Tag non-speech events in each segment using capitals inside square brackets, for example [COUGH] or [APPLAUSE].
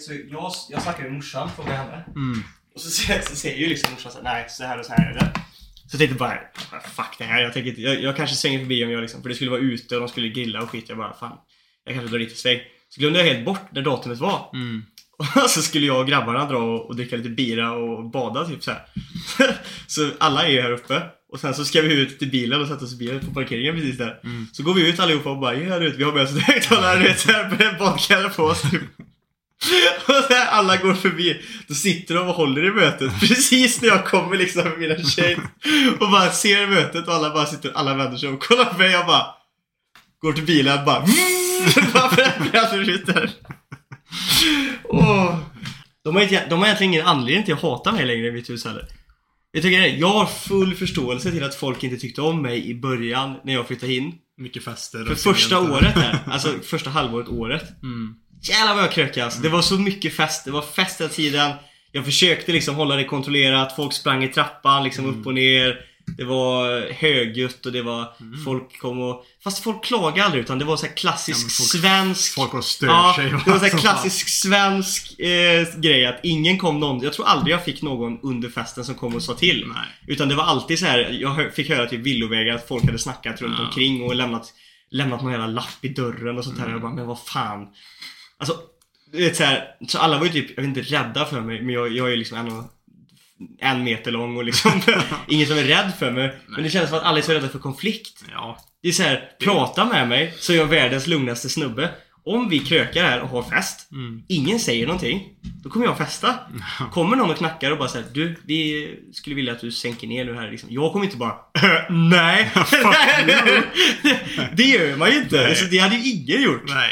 Så jag, jag snackade med morsan, frågade henne. Mm. Och så, säger- så säger ju liksom morsan såhär, nej så här och så här är det. Så jag tänkte bara, fuck det här. Jag, tänker inte, jag, jag kanske svänger förbi om jag liksom, för det skulle vara ute och de skulle grilla och skit. Jag bara, fan. Jag kanske drar dit en sväng. Så glömde jag helt bort när datumet var. Mm. Och [LAUGHS] så skulle jag och grabbarna dra och, och dricka lite bira och bada typ så här. [LAUGHS] Så alla är ju här uppe. Och sen så ska vi ut till bilen och sätta oss i bilen på parkeringen precis där. Mm. Så går vi ut allihopa och bara ja vet, vi har med oss högtalare du vet badkläder på oss typ. [LAUGHS] Och här, alla går förbi. Då sitter de och håller i mötet [LAUGHS] precis när jag kommer liksom med mina tjej. Och bara ser mötet och alla bara sitter, alla vänder sig och kollar på mig. Jag bara går till bilen bara [LAUGHS] bara bränner ut där. Åh. De, har inte, de har egentligen ingen anledning till att hata mig längre i mitt hus heller. Jag tycker det, jag har full förståelse till att folk inte tyckte om mig i början när jag flyttade in. Mycket fester. För och första sent. året här, alltså första halvåret året. Mm. Jävlar vad jag krökade alltså. Det var så mycket fest. Det var fest hela tiden. Jag försökte liksom hålla det kontrollerat. Folk sprang i trappan liksom upp och ner. Det var högljutt och det var folk kom och... Fast folk klagade aldrig utan det var så klassisk Ja, folk- svensk... Folk och stör Ja, sig. det var så [LAUGHS] klassisk svensk eh, grej att ingen kom någon... Jag tror aldrig jag fick någon under festen som kom och sa till. Nej. Utan det var alltid så här. jag fick höra till villovägar att folk hade snackat runt Ja. omkring och lämnat, lämnat någon jävla lapp i dörren och sånt här. Jag bara, men vad fan. Alltså, du vet så här, så alla var ju typ, jag vet inte, rädda för mig. Men jag, jag är ju liksom en, och, en meter lång och liksom [LAUGHS] ingen som är rädd för mig. Men det känns som att alla är så rädda för konflikt. Ja. Det är så här, prata med mig så är jag världens lugnaste snubbe. Om vi krökar här och har fest, Mm. ingen säger någonting, då kommer jag festa. Kommer någon och knackar och bara säger du, vi skulle vilja att du sänker ner nu här liksom. Jag kommer inte bara [LAUGHS] Nej! [LAUGHS] det gör man ju inte. Nej. Alltså, det hade ju ingen gjort. Nej.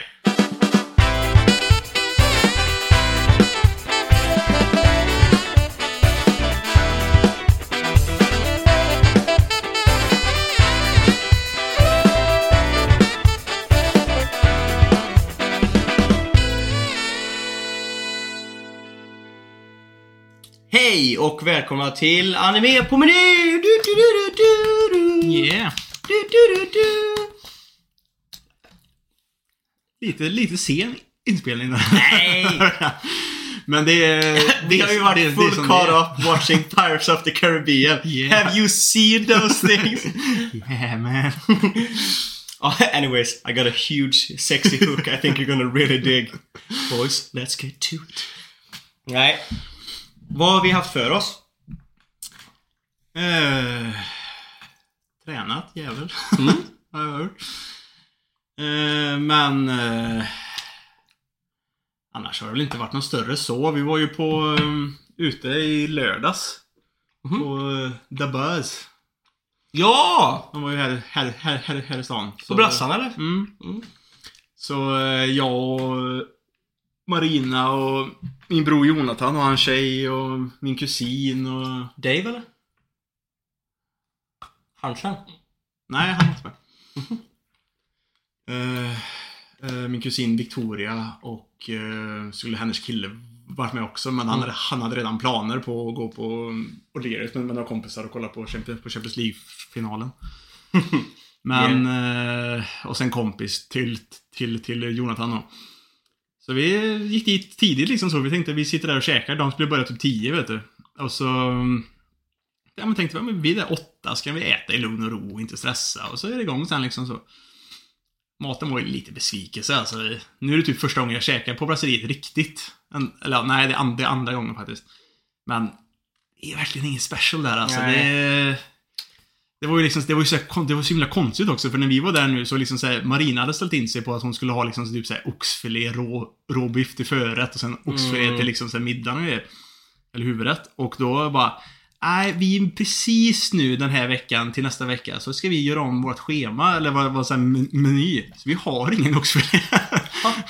Och välkomna till Anime på meny! Du, du, du, du, du, du. Yeah. Du, du, du, du. Lite, lite sen inspelning där. [LAUGHS] Nej! Men det är... [LAUGHS] Vi har ju varit det- full caught up watching Pirates of the Caribbean. Yeah. Have you seen those things? [LAUGHS] Yeah man. Oh, anyways, I got a huge sexy hook I think you're gonna really dig. Boys, let's get to it. Nej. Vad har vi haft för oss? Eh, tränat jävel. Mm. [LAUGHS] har jag hört. Eh, men... Eh, annars har det väl inte varit något större så. Vi var ju på... Um, ute i lördags. Mhm. På uh, The Buzz. Ja! De var ju här, här, här, här, här i stan. På brassan eller? Mm. Mm. Så eh, jag och Marina och min bror Jonathan och hans tjej och min kusin och... Dave eller? Hansen? Nej, han var inte med. Eh, eh, min kusin Victoria och uh, skulle hennes kille varit med också men han, hade, han hade redan planer på att gå på O'Learys med, med några kompisar och kolla på Champions, på Champions League-finalen. [LAUGHS] men, eh, och sen kompis till, till, till Jonathan då. Så vi gick dit tidigt liksom så. Vi tänkte vi sitter där och käkar. De skulle börja typ 10 vet du. Och så... Ja men tänkte vi, men vi är där åtta, ska vi äta i lugn och ro och inte stressa. Och så är det igång sen liksom så. Maten var ju lite besvikelse alltså. Nu är det typ första gången jag käkar på brasseriet riktigt. En, eller nej, det är and, det är andra gången faktiskt. Men det är verkligen inget special där alltså. Nej. Det, det var ju liksom, det var ju så, här det var så himla konstigt också, för när vi var där nu så liksom så här, Marina hade ställt in sig på att hon skulle ha liksom typ så här oxfilé, rå, råbiff till förrätt och sen oxfilé Mm. till liksom så här middagen och grejer. Eller huvudrätt. Och då bara, nej, vi precis nu den här veckan till nästa vecka så ska vi göra om vårt schema, eller vad, vad så här, men- meny. Så vi har ingen oxfilé. [LAUGHS]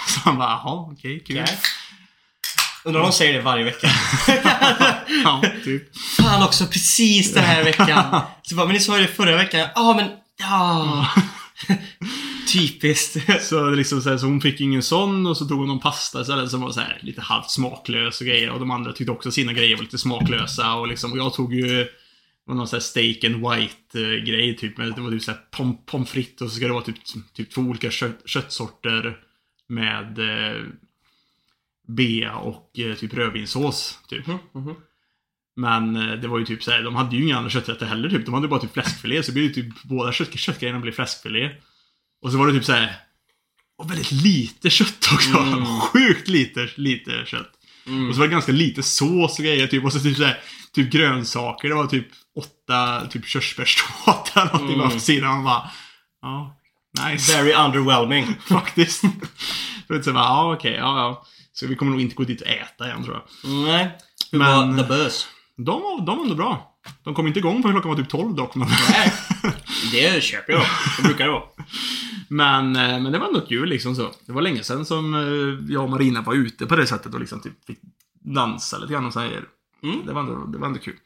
så han bara, jaha, okej, kul. Okej. Undrar om de säger det varje vecka. [LAUGHS] Ja, typ. Fan också, precis den här veckan. [LAUGHS] Så bara, men ni sa ju det förra veckan. Ja, men... Ja. [LAUGHS] Typiskt. Så, det liksom så, här, så hon fick ingen sån och så tog hon någon pasta istället som var så här, lite halvt smaklös och grejer. Och de andra tyckte också sina grejer var lite smaklösa. Och, liksom, och jag tog ju var någon sån här steak and white eh, grej typ. Men det var typ såhär pom, pommes frites och så ska det vara typ, typ två olika kött, köttsorter med eh, bea och eh, typ rödvinssås. Typ. Mhm, mhm. Men eh, det var ju typ såhär, de hade ju inga andra kötträtter heller typ. De hade bara typ fläskfilé. Så det blev typ båda kött, köttgrejerna blev fläskfilé. Och så var det typ såhär och väldigt lite kött också. Mm. [LAUGHS] Sjukt lite, lite kött. Mm. Och så var det ganska lite sås och grejer typ. Och så typ såhär, typ grönsaker. Det var typ åtta typ körsbärstårta eller någonting Mm. på sidan. Man bara, ja, nice. Very underwhelming. [LAUGHS] Faktiskt. Så det så bara, ja okej, ja ja. Så vi kommer nog inte gå dit och äta igen tror jag. Nej. Hur Men- var The Buzz? De var, de var ändå bra. De kom inte igång förrän klockan var typ 12 dock. Men, Nej. Det köper jag. Det brukar det vara. [LAUGHS] men, eh, men det var ändå kul liksom så. Det var länge sedan som eh, jag och Marina var ute på det sättet och liksom typ fick dansa lite grann och. Mm. Det var ändå, det var ändå kul.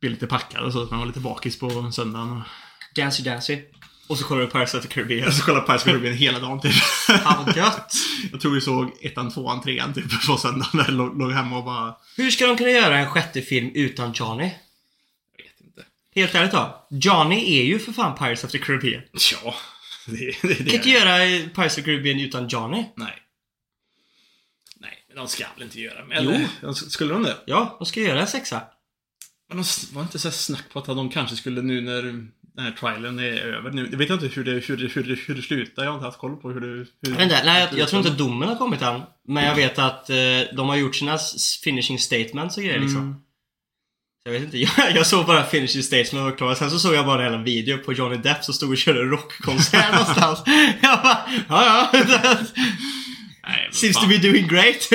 Blev lite packad och så, så man var lite bakis på söndagen. Och... Dancy Dancy. Och så kollar du Pirates of the Caribbean. Jag så kollade Pirates of the Caribbean hela dagen typ. Fan vad gött. [LAUGHS] Jag tror vi såg ettan, tvåan, trean typ på söndagen. Där låg, låg hemma och bara... Hur ska de kunna göra en sjätte film utan Johnny? Jag vet inte. Helt ärligt då. Johnny är ju för fan Pirates of the Caribbean. Ja, det, det, det Kan inte göra Pirates of the Caribbean utan Johnny. Nej. Nej, men de ska väl inte göra med Jo. eller? Skulle de det? Ja, de ska göra en sexa. Men de var inte så snack på att de kanske skulle nu när den här trialen är över nu. Jag vet inte hur det, hur det, hur det, hur det slutar. Jag har inte haft koll på hur det... Hur, Jag, inte, nej, jag, jag tror inte domen har kommit än. Men jag vet att eh, de har gjort sina finishing statements och grejer liksom. Mm. Så Jag vet inte, [LAUGHS] jag, jag såg bara finishing statements och klar. Sen så såg jag bara en hela video på Johnny Depp som stod och körde rockkonsert [LAUGHS] någonstans. Jag bara, ja ja. [LAUGHS] Nej, Seems to be doing great.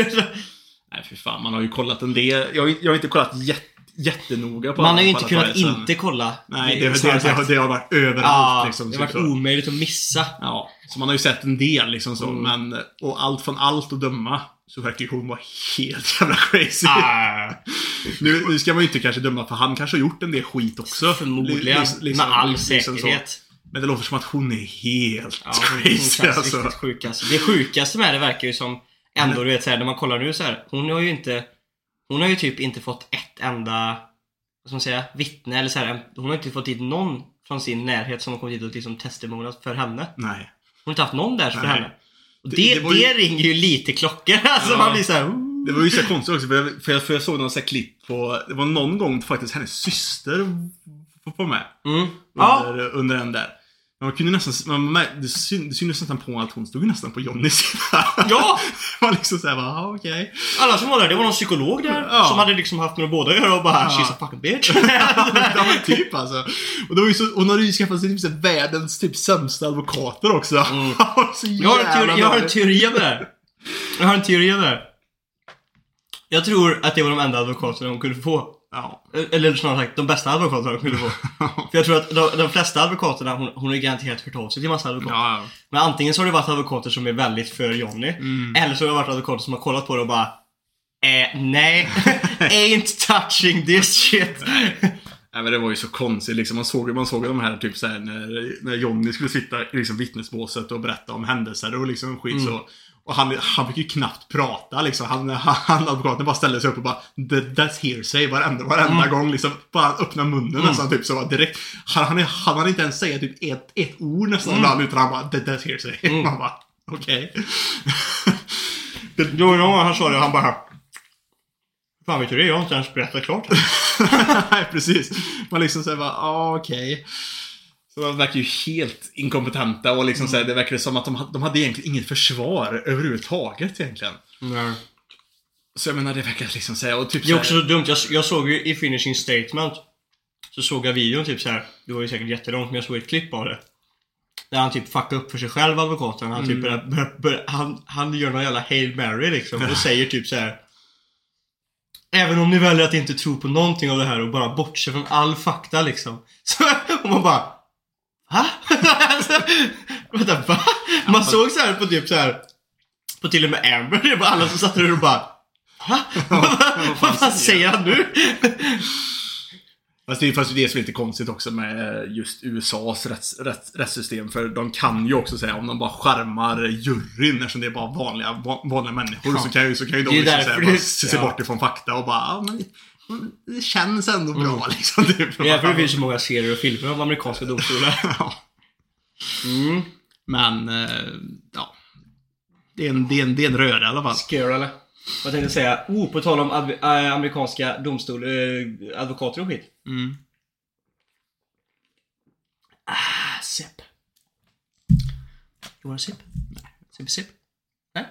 Nej, för fan. Man har ju kollat en del. Jag, jag har inte kollat jätte, jättenoga på Man har ju inte kunnat trialsen. inte kolla. Nej, det, det, det, det, sagt. det har varit överallt Ja, liksom. det har varit så. omöjligt att missa. Ja, så man har ju sett en del liksom så, Mm. men och allt från allt att döma så verkar ju hon vara helt jävla crazy. Ah, [LAUGHS] Nu, nu ska man ju inte kanske döma för han kanske har gjort en del skit också. förmodligen. Li- liksom- med all liksom så. säkerhet. Men det låter som att hon är helt Ja, hon, hon crazy känns alltså. sjuk alltså. Det sjukaste med det verkar ju som ändå, du vet såhär, när man kollar nu så här. Hon har ju inte Hon har ju typ inte fått ett enda Vad ska man säga? Vittne eller så här. Hon har inte fått dit någon från sin närhet som har kommit dit och liksom testimoniat för henne. Nej. Hon har inte haft någon där för Nej. henne. Och Det- det, det det, ju- ringer ju lite klockor. [LAUGHS] Alltså Ja. man blir såhär "Ooh." Det var ju så konstigt också för jag, för jag, för jag såg någon sån här klipp på, det var någon gång faktiskt hennes syster var på med. mm. Ja, Under, under den där. Man kunde nästan, man, det, syn, det syntes nästan på att hon stod nästan på Johnnys sida. ja! [LAUGHS] Var liksom såhär, bara, ah, okej. Alla som var där, det var någon psykolog där Ja. som hade liksom haft med båda att göra och bara Ja. She's a fucking bitch. [LAUGHS] ja men typ alltså. Och var ju så, hon hade ju skaffat sig typ så världens typ sämsta advokater också. Mm. [LAUGHS] Så Jag har, en teori, jag har en teori om det här. Jag har en teori om det här. Jag tror att det var de enda advokaterna hon kunde få. Ja. Eller snarare sagt, de bästa advokaterna hon kunde få. För jag tror att de, de flesta advokaterna, hon, hon har ju garanterat hört av sig till massa advokater. Ja, ja. Men antingen så har det varit advokater som är väldigt för Johnny. Mm. Eller så har det varit advokater som har kollat på det och bara Eh, nej. [LAUGHS] Ain't touching this shit. [LAUGHS] Nej men det var ju så konstigt liksom. Man såg, man såg de här typ såhär när, när Johnny skulle sitta i liksom, vittnesbåset och berätta om händelser och liksom skit så. Och han, han fick ju knappt prata liksom. Han, han, advokaten bara ställde sig upp och bara "That- That's hearsay varenda, varenda gång liksom. Bara öppna munnen nästan typ så bara direkt. Han, han, han hade inte ens säga typ ett, ett ord nästan ibland utan han bara "That- That's hearsay. [LAUGHS] Man bara okej. [LAUGHS] Jo, någon gång han sa det och han bara Fan vet du det? Jag har inte ens berättat klart. [LAUGHS] Nej, precis. Man liksom säger bara, ah, okej. Så de verkar ju helt inkompetenta och liksom så här, det verkar som att de, de hade egentligen inget försvar överhuvudtaget egentligen. Nej. Så jag menar, det verkar liksom säga och typ Det är så också så dumt. Jag, jag såg ju i finishing statement Så såg jag videon typ så här. Det var ju säkert jättelångt men jag såg ett klipp av det. Där han typ fuckar upp för sig själv advokaten. Han typ börjar, börjar, börjar, han, han gör någon jävla Hail Mary liksom och [LAUGHS] säger typ så här. Även om ni väljer att inte tro på någonting av det här och bara bortse från all fakta liksom. [LAUGHS] Så, och man bara Alltså, [LAUGHS] vänta, va? Man såg så här på typ så här På till och med Amber, det var alla som satt där och bara [LAUGHS] Va? Vad fan säger han nu? Fast det är fast det är så lite konstigt också med just USAs rätts, rätts, rättssystem. För de kan ju också säga om de bara skärmar juryn eftersom det är bara vanliga, va- vanliga människor. Ja. Så kan ju, så kan ju de är liksom säga, bara se, ja. bort ifrån fakta och bara men, men det känns ändå bra liksom. Typ. Mm. Det är därför det finns så många serier och filmer om amerikanska domstolar. [LAUGHS] Ja. Mm. Men, eh, ja. Det är en, det är en, det är en röra i alla fall. Scare eller? Vad tänkte jag säga? Oh, på tal om adv- äh, amerikanska domstol, äh, advokater och skit. Mm. Ah, sip. You want a sip? Nej. Sip, sip? Nej.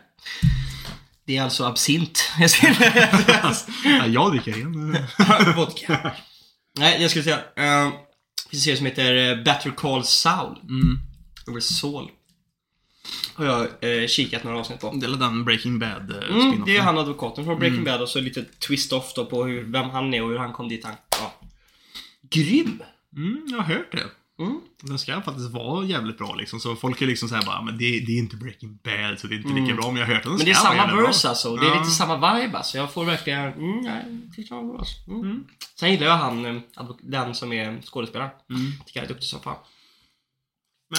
Det är alltså absint. [LAUGHS] Jag. Ja, jag dricker en. [LAUGHS] Vodka. Nej, jag skulle säga. Uh, det finns en serie som heter eh, Better Call Saul. Mm. Över Saul. Har jag eh, kikat några avsnitt på. Det är den Breaking Bad eh, Mm, det är han advokaten från Breaking Mm. Bad och så lite twist-off då på hur, vem han är och hur han kom dit. Han, ja. Grym! Mm, jag har hört det. Mm. Den ska faktiskt vara jävligt bra liksom. Så folk är liksom såhär bara, men det, det är inte Breaking Bad så det är inte lika bra. Men jag har hört att den Mm. Men det är ska samma verse bra. alltså. Det är Ja. lite samma vibe alltså. Jag får verkligen... Mm, nej, tyckte han var bra alltså. mm. Mm. Sen gillar jag han, eh, den som är skådespelare. Mm. Tycker jag är duktig som fan.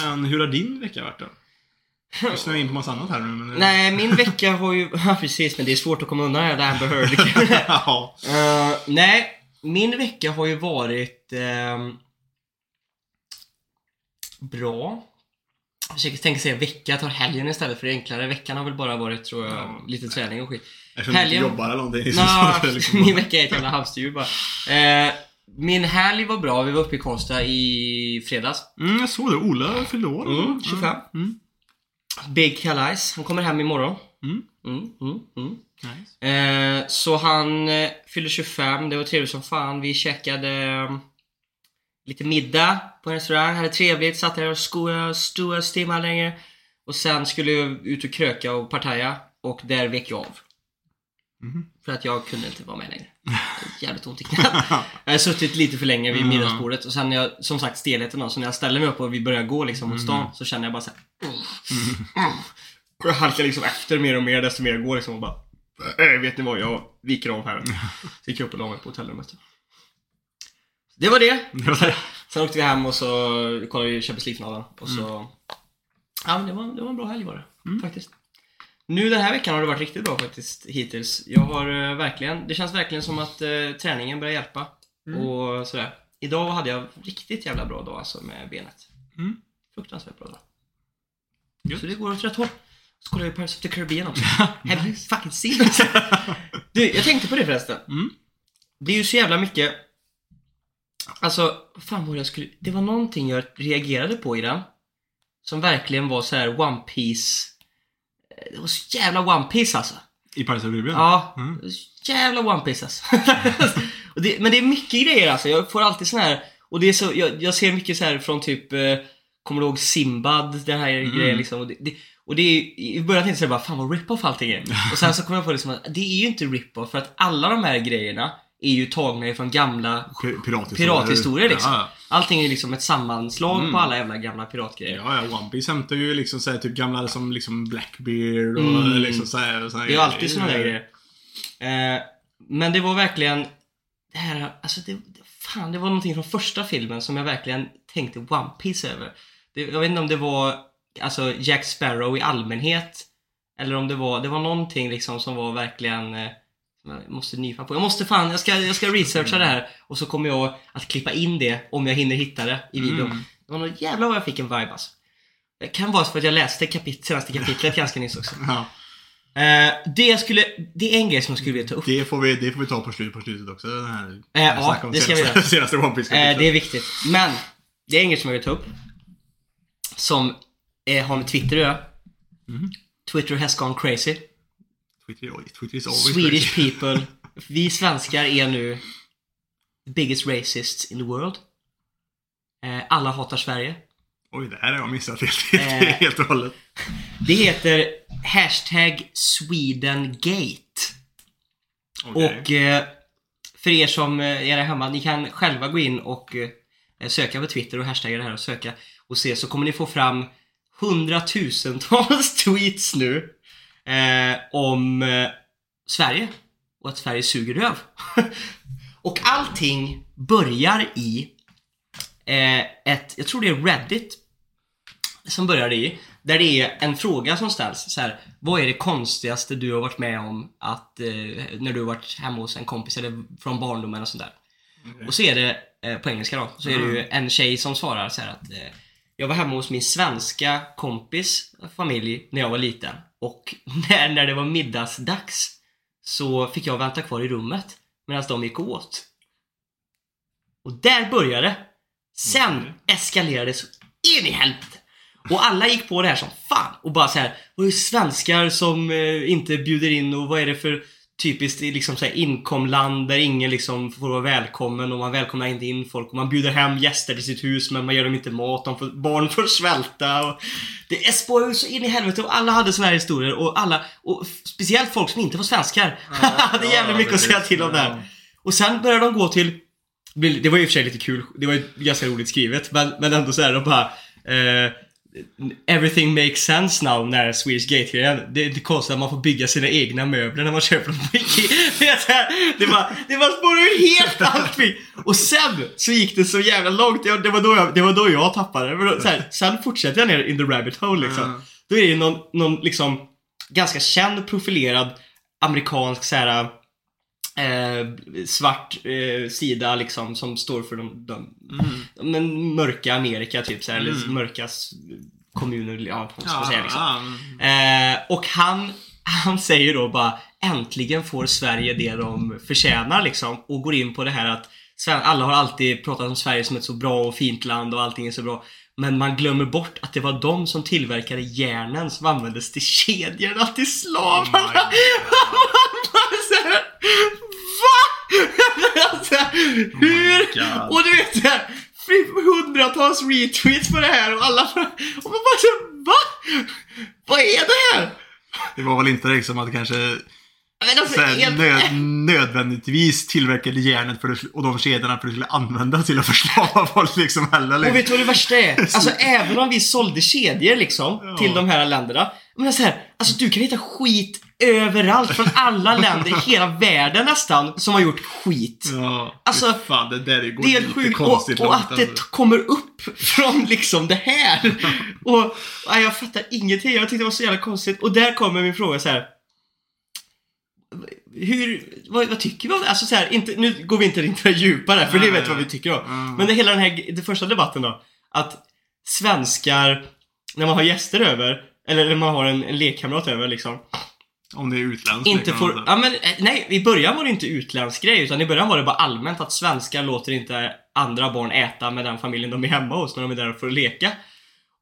Men hur har din vecka varit då? [LAUGHS] Jag snöar in på massa annat här nu men... Nej, min vecka har ju... [LAUGHS] Ja, precis. Men det är svårt att komma undan det här Amber Heard. [LAUGHS] Eh, nej, min vecka har ju varit ehm, bra. Jag försöker tänka säga vecka, jag tar helgen istället för det är enklare. Veckan har väl bara varit, tror jag, Ja. lite träning och skit. Eftersom du inte Helgen- jobbar eller någonting. Nå, [LAUGHS] liksom- min vecka är ett jävla hamsterhjul bara. Eh, min helg var bra, vi var uppe i Karlstad i fredags. Mm, jag såg det. Ola fyllde år. Mm, 25. Mm. Big Calais, han kommer hem imorgon. Mm. Mm, mm, mm. Nice. Eh, så han eh, fyllde 25, det var trevligt som fan. Vi käkade lite middag på en restaurang, hade trevligt, satt där och skoade, stora timmar länge. Och sen skulle jag ut och kröka och partaja och där vek jag av. Mhm. För att jag kunde inte vara med längre. Jävligt ont i knät. [LAUGHS] Jag hade suttit lite för länge vid Mm. middagsbordet och sen när jag, som sagt stelheten då, så när jag ställer mig upp och vi börjar gå liksom mot stan så känner jag bara såhär mm. Och jag halkar liksom efter mer och mer desto mer jag går liksom och bara äh, Vet ni vad, jag viker av här. [LAUGHS] Så gick jag upp och la mig på hotellrummet. Det var det. Det var det. Sen åkte vi hem och så kollade vi Champions League-finalen. Och så... Ja men det var, det var en bra helg var det. Faktiskt. Nu den här veckan har det varit riktigt bra faktiskt hittills. Jag har eh, verkligen, det känns verkligen som att eh, träningen börjar hjälpa. Och sådär. Idag hade jag riktigt jävla bra dag alltså med benet. Mm. Fruktansvärt bra dag. Gött. Så det går åt rätt håll. Så kollar jag Pirates of the Caribbean också. [LAUGHS] Have you fucking seen it? [LAUGHS] Du, jag tänkte på det förresten. Mm. Det är ju så jävla mycket... Alltså, vad fan var det jag skulle... Det var någonting jag reagerade på i den. Som verkligen var så här One Piece Det var så jävla One Piece alltså. I the Caribbean? Ja, Mm. det jävla One Piece alltså. [LAUGHS] det, men det är mycket grejer alltså. Jag får alltid sån här... Och det är så, jag, jag ser mycket så här från typ... Eh, kommer du ihåg Simbad? Den här grejen liksom. Och det, det, och det är, I början tänkte jag bara, fan vad rip-off allting är. [LAUGHS] Och sen så kom jag på liksom att det är ju inte rip-off för att alla de här grejerna är ju tagna ifrån gamla Pi- Pirathistorier. pirathistorier liksom. Ja, Allting är ju liksom ett sammanslag Mm. på alla jävla gamla piratgrejer. ja, ja. One Piece hämtar ju liksom såhär, typ gamla som liksom Blackbeard och Mm. liksom såhär. såhär Det är ju alltid såna där grejer. Eh, men det var verkligen det här, alltså det, det- fan, det var någonting från första filmen som jag verkligen tänkte One Piece över. Det, jag vet inte om det var alltså Jack Sparrow i allmänhet eller om det var, det var någonting liksom som var verkligen jag måste nypa på. Jag måste fan, jag ska, jag ska researcha det här och så kommer jag att klippa in det om jag hinner hitta det i videon. Mm. Det var något jävla vad jag fick en vibe alltså. Det kan vara för att jag läste kapit- senaste kapitlet [LAUGHS] ganska nyss också. Ja, Eh, det, skulle, det är en grej som jag skulle vilja ta upp. det, får vi, det får vi ta på, slut, på slutet också. Den här, Eh, ja, det ska vi senaste, göra. [LAUGHS] senaste One Piece Eh, det är viktigt. Men, det är en grej som jag vill ta upp. Som eh, har med Twitter att göra. Mhm. Twitter has gone crazy. Swedish people. Vi svenskar är nu the biggest racists in the world. Eh, alla hatar Sverige. Oj, det här har jag missat helt, helt, Eh. helt och hållet. Det heter hashtag Swedengate. Okej. Och eh, för er som eh, är där hemma, ni kan själva gå in och eh, söka på Twitter och hashtagga det här och söka och se så kommer ni få fram hundratusentals [LAUGHS] tweets nu eh, om eh, Sverige och att Sverige suger röv. [LAUGHS] och allting börjar i eh, ett, jag tror det är Reddit som börjar i, där det är en fråga som ställs så här, Vad är det konstigaste du har varit med om att, eh, när du har varit hemma hos en kompis eller från barndomen och sånt där? Och så är det, eh, på engelska då, så är det ju en tjej som svarar så här att eh, Jag var hemma hos min svenska kompis familj när jag var liten. Och [LAUGHS] när, när det var middagsdags så fick jag vänta kvar i rummet medan de gick åt. Och där började det. Sen Okej. eskalerade det så in i helvete. Och alla gick på det här som fan och bara så här, vad är det svenskar som eh, inte bjuder in och vad är det för typiskt liksom så här, inkomland där ingen liksom får vara välkommen och man välkomnar inte in folk. Och man bjuder hem gäster till sitt hus men man ger dem inte mat, de får, barn får svälta och det spårar ju så in i helvete. Och alla hade såna här historier och alla, och speciellt folk som inte var svenskar. Ja, [LAUGHS] jävligt mycket att säga till om Ja. där. Och sen började de gå till det var ju i och för sig lite kul, det var ju ganska roligt skrivet men, men ändå så här de bara eh, Everything makes sense now när Swedish Gate-grejen. Det, det är konstigt att man får bygga sina egna möbler när man köper dem på [LAUGHS] Ikea. Det, här, det var, det var spårar ur helt allting. Och sen så gick det så jävla långt. Jag, det, var då jag, det var då jag tappade Så här, sen fortsätter jag ner in the rabbit hole liksom. Mm. Då är det någon, någon liksom ganska känd profilerad amerikansk så här, eh, svart eh, sida liksom som står för de, de Mm. men mörka Amerika typ så här, eller Mm. mörka kommuner, ja vad ska man säga liksom. mm. Eh, och han, han säger då bara äntligen får Sverige det de förtjänar liksom och går in på det här att alla har alltid pratat om Sverige som ett så bra och fint land och allting är så bra. Men man glömmer bort att det var de som tillverkade järnen som användes till kedjorna till slavarna. Oh [LAUGHS] Va? [LAUGHS] alltså, hur? God. Och du vet så här, fri- hundratals retweets på det här och alla och man bara så här, Va? Vad är det här? Det var väl inte liksom att kanske Men alltså, helt- nöd, nödvändigtvis tillverkade järnet för att, och de kedjorna för att det skulle användas till att förslava [LAUGHS] folk liksom heller. Och Liksom. vet du vad det värsta är? Alltså även om vi sålde kedjor liksom Ja. till de här länderna. Men så här, alltså du kan hitta skit överallt från alla länder i hela världen nästan som har gjort skit. Ja, Alltså, fan, det där går Det är sjukt och, konstigt och att det alltså. kommer upp från liksom det här. [LAUGHS] Och nej, jag fattar ingenting. Jag tyckte det var så jävla konstigt. Och där kommer min fråga så här. Hur, vad, vad tycker vi om det? Alltså så här, inte, nu går vi inte in på det djupare för det vet vad vi tycker om. Mm. Men det, hela den här, den första debatten då. Att svenskar, när man har gäster över, eller man har en, en lekkamrat över liksom. Om det är utländskt. Inte får, ja men eh, nej, i början var det inte utländsk grej utan i början var det bara allmänt att svenskar låter inte andra barn äta med den familjen de är hemma hos när de är där för att leka.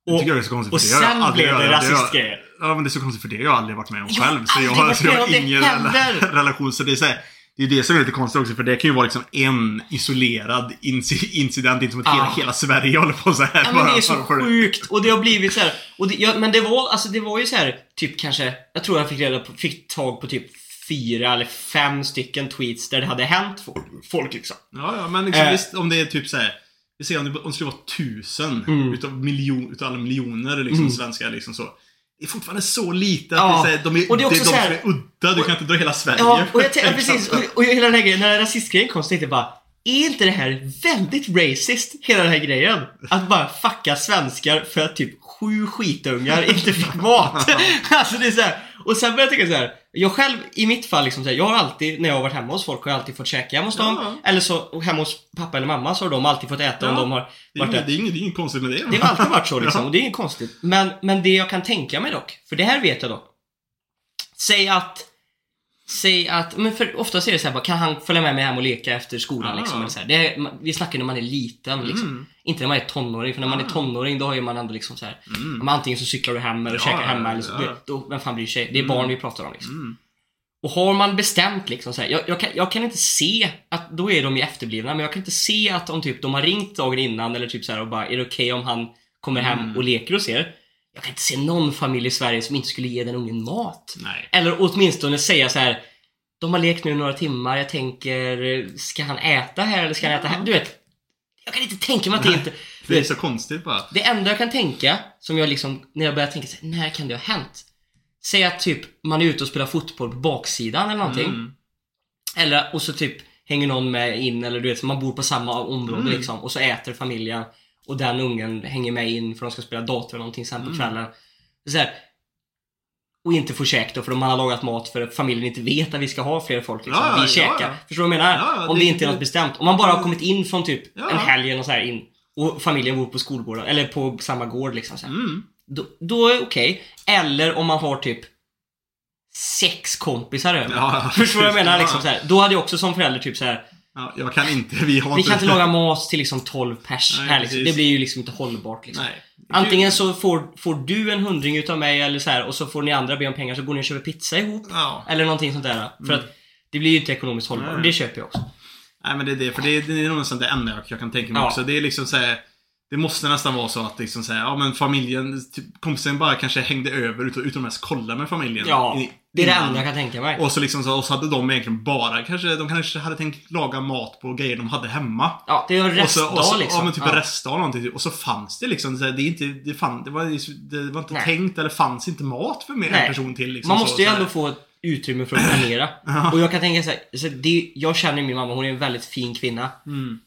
Jag Och, det är så konstigt och för det har jag sen aldrig- blev det jag- jag- rasistgrejer. Ja men det är så konstigt för det har jag aldrig varit med om Jag själv. Så jag [LAUGHS] så jag har ingen heller. rela- [LAUGHS] relation. Så det är så här, det är det som är lite konstigt också för det kan ju vara liksom en isolerad inci- incident. Inte som att hela, hela Sverige håller på så här. Ja men det är så sjukt och det har blivit så här. Och det, ja, men det var, alltså det var ju så här, typ kanske, jag tror jag fick reda på, fick tag på typ fyra eller fem stycken tweets där det hade hänt folk, liksom. Ja, ja men liksom, Eh. visst om det är typ så här. Vi ser om det, om det skulle vara tusen Mm. utav, miljon, utav alla miljoner liksom, Mm. svenskar liksom så. Det är fortfarande så lite att Ja. det är, här, de är, Och det är också de så som här- är udda. Du kan inte dra hela Sverige. Ja, och jag tänkte, [LAUGHS] precis. Och, och hela den här grejen, när rasistgrejen kom så tänkte jag bara är inte det här väldigt racist, hela den här grejen? Att bara fucka svenskar för att typ sju skitungar inte fick mat. [LAUGHS] [LAUGHS] alltså det är så här. Och sen började jag tänka så här. Jag själv, i mitt fall liksom jag har alltid, när jag har varit hemma hos folk, har jag alltid fått käka hemma hos dem. Ja. Eller så, hemma hos pappa eller mamma så har de alltid fått äta om Ja. de har Det är, varit inget, det, är inget, det är inget konstigt med det. Det har alltid varit så [LAUGHS] liksom, Ja. och det är inget konstigt. Men, men det jag kan tänka mig dock, för det här vet jag dock. Säg att, säg att, men för ofta är det så här, bara, kan han följa med mig hem och leka efter skolan Ja. liksom? Eller så här. Det är, man- vi snackar när man är liten liksom. Mm. Inte när man är tonåring, för när man är Ja. tonåring då har ju man ändå liksom så här. Mm. men Antingen så cyklar du hem eller Ja, käkar hemma eller så, ja. då, vem fan bryr sig? Det är Mm. barn vi pratar om liksom. Mm. Och har man bestämt liksom så här, jag, jag, kan, jag kan inte se att, då är de ju efterblivna, men jag kan inte se att om typ de har ringt dagen innan eller typ så och bara, är det okej om han kommer hem Mm. och leker hos er? Jag kan inte se någon familj i Sverige som inte skulle ge den ungen mat. Nej. Eller åtminstone säga så här. De har lekt nu några timmar, jag tänker, ska han äta här eller ska han äta här? Du vet, jag kan inte tänka mig att det Nej. inte... Det är vet, så konstigt bara. det enda jag kan tänka, som jag liksom, när jag börjar tänka så här, när kan det ha hänt? Säg att typ man är ute och spelar fotboll på baksidan eller någonting. Mm. Eller, och så typ hänger någon med in eller du vet, man bor på samma område Mm. liksom. Och så äter familjen och den ungen hänger med in för de ska spela dator eller någonting sen på Mm. kvällen. Så här, och inte får käk då för de har lagat mat för att familjen inte vet att vi ska ha fler folk liksom. Ja, vi käkar. ja. Förstår du vad jag menar? Ja, Om det- det inte är det- något bestämt. Om man bara har kommit in från typ en helg eller så här in och familjen bor på skolgården eller på samma gård liksom. Så. Mm. Då, då är det okej. Eller om man har typ sex kompisar över. Ja, Förstår du vad jag menar? Liksom så här. Då hade jag också som förälder typ så här. Ja, jag kan inte, vi har Vi kan inte laga mat till liksom 12 pers Nej, här liksom. Det blir ju liksom inte hållbart liksom. Nej. Antingen så får, får du en hundring utav mig eller så här och så får ni andra be om pengar så går ni och köper pizza ihop. Ja. Eller någonting sånt där. För att det blir ju inte ekonomiskt hållbart. Nej. Och det köper jag också. Nej men det är det, för det är, det är nog nästan det enda jag, jag kan tänka mig Ja. också. Det är liksom så här, Det måste nästan vara så att liksom säga, ja men familjen, typ, kompisen bara kanske hängde över utan, utan att ens kolla med familjen. Ja, i- det är det enda jag kan tänka mig. Och så liksom så, och så hade de egentligen bara, kanske, de kanske hade tänkt laga mat på grejer de hade hemma. Ja, det är en Och så, restdag och så, liksom. Ja men typ Ja. en restdag eller någonting. Och så fanns det liksom, så det är inte, det, fann, det, var, det var inte Nej. tänkt eller fanns inte mat för mer än Nej. en person till. Liksom, Man så, måste ju så här. ändå få utrymme för att planera. [LAUGHS] Och jag kan tänka så här, så det, jag känner min mamma, hon är en väldigt fin kvinna. Mm.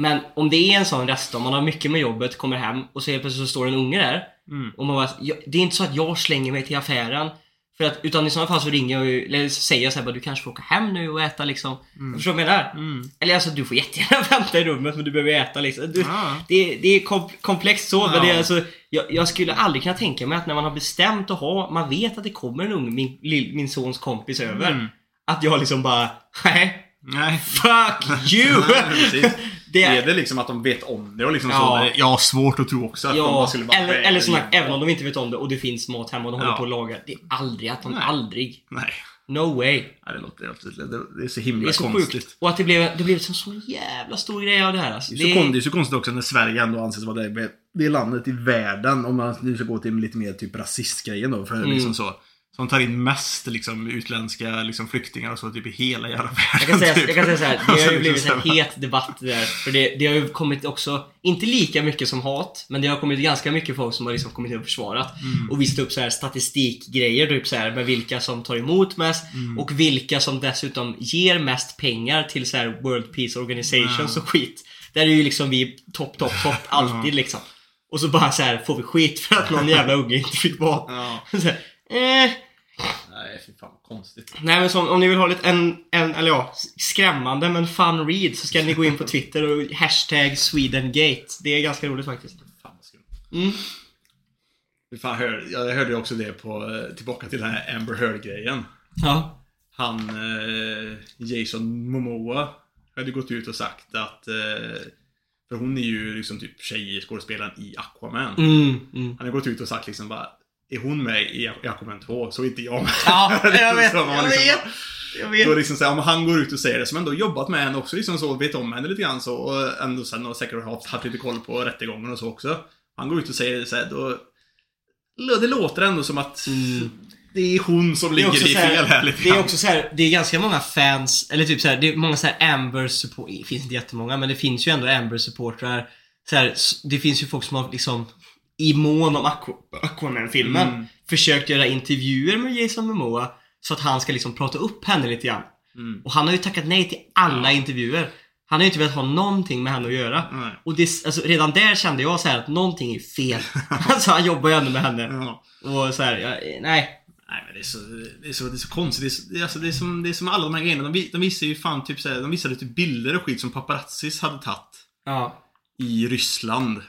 Men om det är en sån restdag, man har mycket med jobbet, kommer hem och så helt plötsligt så står en unge där. Mm. Och man bara, det är inte så att jag slänger mig till affären. För att, utan i sådana fall så ringer jag ju, eller så säger jag så här, bara, du kanske får åka hem nu och äta liksom. Förstår du vad jag menar? Mm. Eller alltså du får jättegärna [LAUGHS] vänta i rummet men du behöver äta liksom. Du, Ja. det, det är kom, komplext så, men det är alltså, jag, jag skulle aldrig kunna tänka mig att när man har bestämt att ha, man vet att det kommer en ung, min, min sons kompis över. Mm. Att jag liksom bara, nej, Nej. fuck you! [LAUGHS] Nej. Det Är är, det liksom att de vet om det och liksom Ja. så? Har svårt att tro också att de bara ja, skulle bara eller, "Nej, eller såna, det- även om de inte vet om det och det finns mat hemma och de håller Ja. på att laga. Det är aldrig att de, Nej. aldrig. Nej. No way. Nej, det, låter, det, det är så Det himla är så konstigt. sjukt. Och att det blev, det blev en sån jävla stor grej av det här alltså. Det är, så kon- det är så konstigt också när Sverige ändå anses vara det, det landet i världen, om man nu ska gå till lite mer typ rasistgrejen då, för Mm. liksom så. Som tar in mest liksom utländska liksom, flyktingar och så typ i hela jävla världen. Jag kan säga, typ. jag kan säga så här, det har Alltså, ju liksom blivit en het debatt där. För det, det har ju kommit också, inte lika mycket som hat, men det har kommit ganska mycket folk som har liksom kommit och försvarat. Mm. Och visat upp så här statistikgrejer, typ så här med vilka som tar emot mest Mm. och vilka som dessutom ger mest pengar till så här World Peace Organizations och skit. Där är ju liksom vi topp, topp, topp [LAUGHS] alltid liksom. Och så bara så här får vi skit för att någon [LAUGHS] jävla unge inte fick mat. Ja. [LAUGHS] Eh, Nej, fy fan vad konstigt. Nej men som, om ni vill ha lite en, en, eller ja, skrämmande men fun read så ska ni gå in på Twitter och hashtag Swedengate. Det är ganska roligt faktiskt. Fan vad skumt. Mm. Fy Fan, hör, jag hörde ju också det på, eh, tillbaka till den här Amber Heard-grejen. Ja. Han, eh, Jason Momoa, hade gått ut och sagt att eh, för hon är ju liksom typ tjejskådespelaren i Aquaman. Mm, mm. Han har gått ut och sagt liksom bara Är hon med i Aquaman 2 så är inte jag med. Ja, [LAUGHS] jag Liksom vet, jag liksom vet. Jag Då vet. liksom så här, om han går ut och säger det, som ändå jobbat med henne också, liksom så, vet om henne lite grann så, och ändå sen har säkert haft, haft lite koll på rättegången och så också. Han går ut och säger det så här, då, det låter ändå som att det är hon som ligger i så här- fel här lite Det är också så här, det är ganska många fans, eller typ så här, det är många så här Amber support, det finns inte jättemånga men det finns ju ändå Amber supportrar. Så här, det finns ju folk som har liksom i mån om Aqu- Aquaman-filmen Mm. försökt göra intervjuer med Jason Momoa så att han ska liksom prata upp henne lite grann. Mm. Och han har ju tackat nej till alla intervjuer. Han har ju inte velat ha någonting med henne att göra. Nej. Och det, alltså, redan där kände jag så här att någonting är fel. [LAUGHS] alltså han jobbar ju ändå med henne. Ja. Och så här, jag, nej. Nej men det är så, det är så, det är så konstigt. Det är, så, det, är, alltså, det, är som, det är som alla de här grejerna. De, de visar ju fan typ såhär, de visade typ bilder och skit som paparazzis hade tagit Ja. i Ryssland.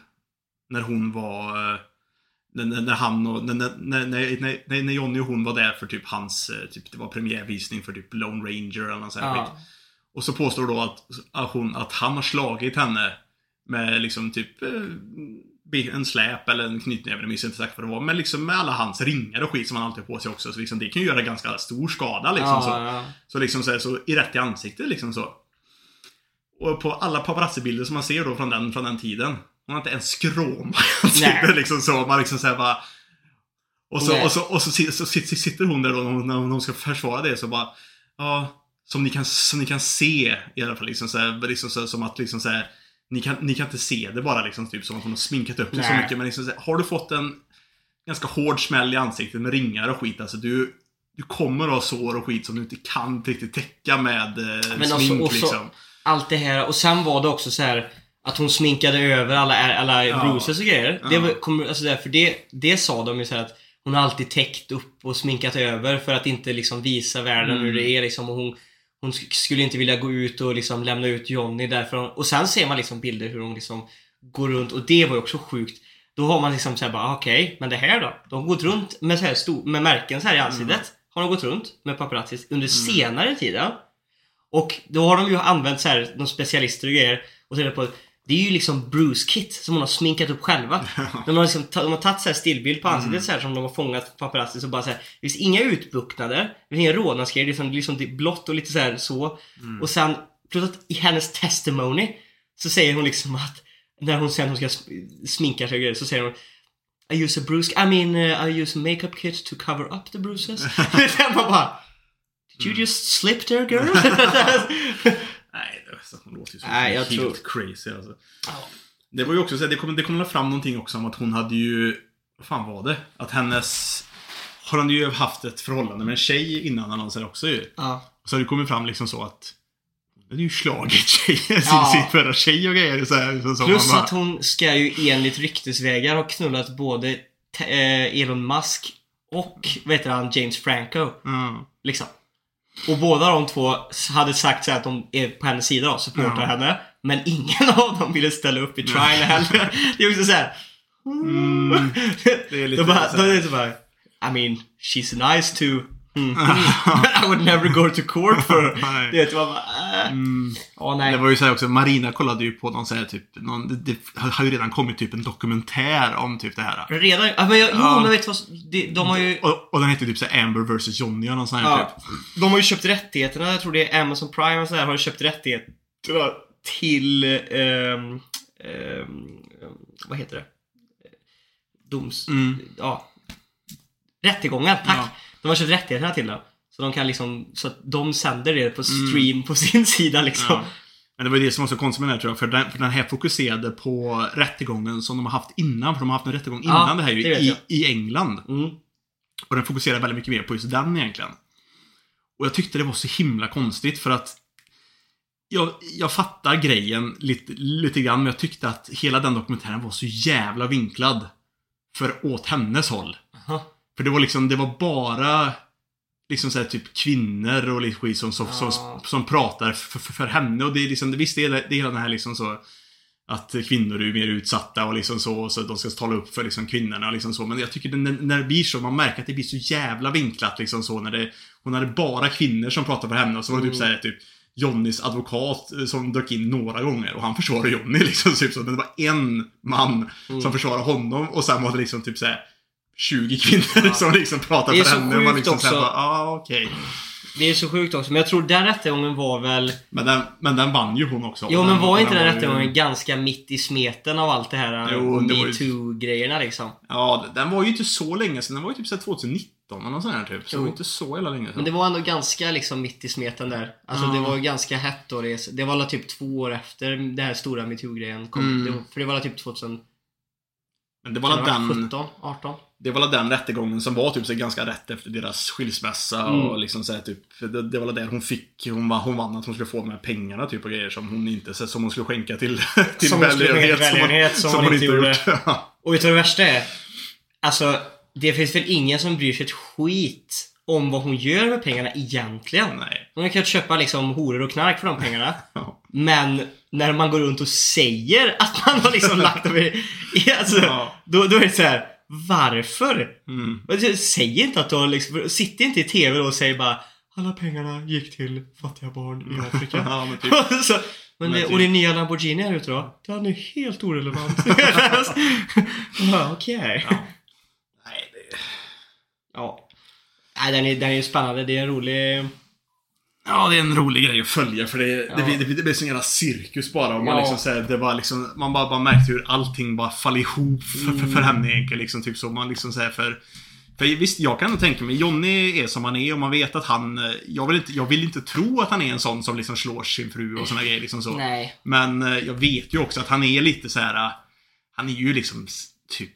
När hon var... eh, När, när, han och... När, när, när, när, Johnny och hon var där för typ hans... eh, Typ, det var premiärvisning för typ Lone Ranger eller något sånt ja. Och så påstår då att, att, hon, att han har slagit henne med liksom typ eh, en släp eller en knytnäve, jag minns inte exakt vad det var. Men liksom med alla hans ringar och skit som han alltid har på sig också. Så liksom, det kan ju göra ganska stor skada liksom. ja, så. ja. Så liksom så, så i rätt i ansiktet liksom så. Och på alla paparazzi-bilder som man ser då från den, från den tiden. Hon har inte en [LAUGHS] ansiktet Nej. liksom så. Man liksom såhär bara... Och så, och så, och så, si- så, sitter- hon där då när hon, ska försvara det så bara... Ja, som ni kan, som ni kan se i alla fall liksom så här, liksom så, som att liksom så här, ni kan, ni kan inte se det bara liksom typ som att hon har sminkat upp det så mycket. Men liksom så här, har du fått en ganska hård smäll i ansiktet med ringar och skit alltså du du kommer att ha sår och skit som du inte kan riktigt täcka med eh, Men smink alltså, så- liksom. Allt det här. Och sen var det också så här att hon sminkade över alla, alla Ja. bruises och grejer. Det, Ja. var, kom, alltså där, för det, det sa de ju så att hon har alltid täckt upp och sminkat över för att inte liksom visa världen Mm. hur det är liksom. Och hon, hon sk- skulle inte vilja gå ut och liksom lämna ut Johnny därför. hon- Och sen ser man liksom bilder hur hon liksom går runt och det var ju också sjukt. Då har man liksom såhär bara, okej, men det här då? De har gått runt med, så här stor, med märken så här i ansiktet. har de gått runt med paparazzis under senare tiden. Och då har de ju använt så här, de specialister och grejer och så är det på det är ju liksom Bruce Kit som hon har sminkat upp själva. [LAUGHS] De har, liksom, de har tagit så här stillbild på ansiktet så här som de har fångat paparazzis och bara så här, Det finns inga utbuktnader, det finns inga rodnadsgrejer, det är liksom, liksom det är blått och lite så här så. Och sen, plus att i hennes testimony så säger hon liksom att när hon sen hon ska sm- sminka sig och grejer så säger hon I use a bruise, I mean uh, I use a makeup kit to cover up the bruises. [LAUGHS] [LAUGHS] Man bara Did you just slip there girl? Det, alltså, hon låter ju som Nej, jag helt tror- crazy alltså. Det var ju också så det kom, det kom fram någonting också om att hon hade ju... Vad fan var det? Att hennes... Har hon ju haft ett förhållande med en tjej innan annonsen också ju. ja. Så det kommit fram liksom så att... Hon hade ju slagit tjejen, sin, Ja. sin förra tjej och grejer. Så här, så, så Plus bara, att hon ska ju enligt ryktesvägar ha knullat både eh, Elon Musk och vad heter han, James Franco. Ja. Liksom. Och båda de två hade sagt så att de är på hennes sida och supportar Ja. henne. Men ingen [LAUGHS] av dem ville ställa upp i trial heller. Det är också såhär... Mm, det är lite Då bara, här- är så bara... I mean, she's nice to... Mm. [LAUGHS] I would never go to court for. Du vet, man bara... Äh. Mm. Åh nej. Det var ju så här också, Marina kollade ju på någon så här typ, någon, det, det har ju redan kommit typ en dokumentär om typ det här. Redan... Ja, men jag, jo, Ja. men vet du vad? De, de har ju... Och, och den heter typ så här Amber vs Johnny och någon sån här Ja, typ. de har ju köpt rättigheterna, jag tror det är Amazon Prime och sådär, har ju köpt rättigheterna till... ehm, ehm, vad heter det? Doms... Mm. Ja. Rättegången, tack! Ja. De har köpt rättigheterna till det. Så de kan liksom, så att de sänder det på stream på sin [LAUGHS] sida liksom. Mm. Ja. Men det var det som var så konstigt med den här tror jag, för den, för den här fokuserade på rättegången som de har haft innan, för de har haft en rättegång innan Ja, det här ju, det i, i England. Mm. Och den fokuserar väldigt mycket mer på just den egentligen. Och jag tyckte det var så himla konstigt för att jag, jag fattar grejen lite, lite grann, men jag tyckte att hela den dokumentären var så jävla vinklad. För åt hennes håll. Aha. För det var liksom, det var bara liksom så här, typ kvinnor och lite skit som, som, som, Ja. som pratar för, för, för henne. Och det är liksom, visst det är det, är den här liksom så att kvinnor är mer utsatta och liksom så, så de ska tala upp för liksom kvinnorna och liksom så. Men jag tycker det, när, när det blir så, man märker att det blir så jävla vinklat liksom så när det, hon hade bara kvinnor som pratade för henne och så var det typ Mm. så här, typ Johnnys advokat eh, som dök in några gånger och han försvarade Johnny [LAUGHS] liksom. Typ så. Men det var en man Mm. som försvarade honom och sen var det liksom typ så här 20 kvinnor som liksom pratade Det är för henne. Och man liksom också. bara, ah, okej. Det är så sjukt också, men jag tror den rättegången var väl... Men den, men den vann ju hon också. Den- men var inte den ju- rättegången ganska mitt i smeten av allt det här det var ju- metoo-grejerna liksom? Ja, den var ju inte så länge sedan. Den var ju typ så här 2019 eller sånt här typ. Så det var inte så jävla länge sedan. Men det var ändå ganska liksom mitt i smeten där. Alltså Ja. det var ju ganska hett då. Det, det var väl typ två år efter den här stora metoo-grejen kom. Mm. Det för det var väl typ 2017, Men det var väl den, 18? det var den rättegången som var typ så ganska rätt efter deras skilsmässa Mm. och liksom så här, typ. Det, det var där hon fick, hon, hon vann att hon skulle få de här pengarna typ och grejer som hon inte, som hon skulle skänka till, [LAUGHS] till Som hon skulle skänka till som hon- välgörenhet som hon inte gjort. [LAUGHS] Och vet du vad det värsta är? Alltså, det finns väl ingen som bryr sig ett skit om vad hon gör med pengarna egentligen. Nej. Hon kan köpa liksom horor och knark för de pengarna. [LAUGHS] Ja. Men när man går runt och säger att man har liksom [LAUGHS] lagt dem i... Alltså, Ja. då, då är det så här. Varför? Mm. Säg inte att du har liksom, sitt inte i TV och säg bara alla pengarna gick till fattiga barn i [LAUGHS] Afrika. Ja, men typ. [LAUGHS] så, men, Men det, typ. Och din nya Lamborghini här ute då? Den är helt orelevant. ja, Okej. Ja. Nej, det... Ja. Nej, den är, den är spännande. Det är en rolig... Ja, det är en rolig grej att följa för det, Ja. det, det, det blir sån jävla cirkus bara. Och man, Ja. liksom, så här, det var liksom, man bara, bara märkte hur allting bara faller ihop för, för, Mm. för henne egentligen. Liksom, typ så. Man liksom, så här, för, för visst, jag kan nog tänka mig, Jonny är som han är och man vet att han... eh, Jag vill inte, jag vill inte tro att han är en sån som liksom slår sin fru och såna grejer. Liksom så. Nej. Men eh, jag vet ju också att han är lite så här. eh, Han är ju liksom typ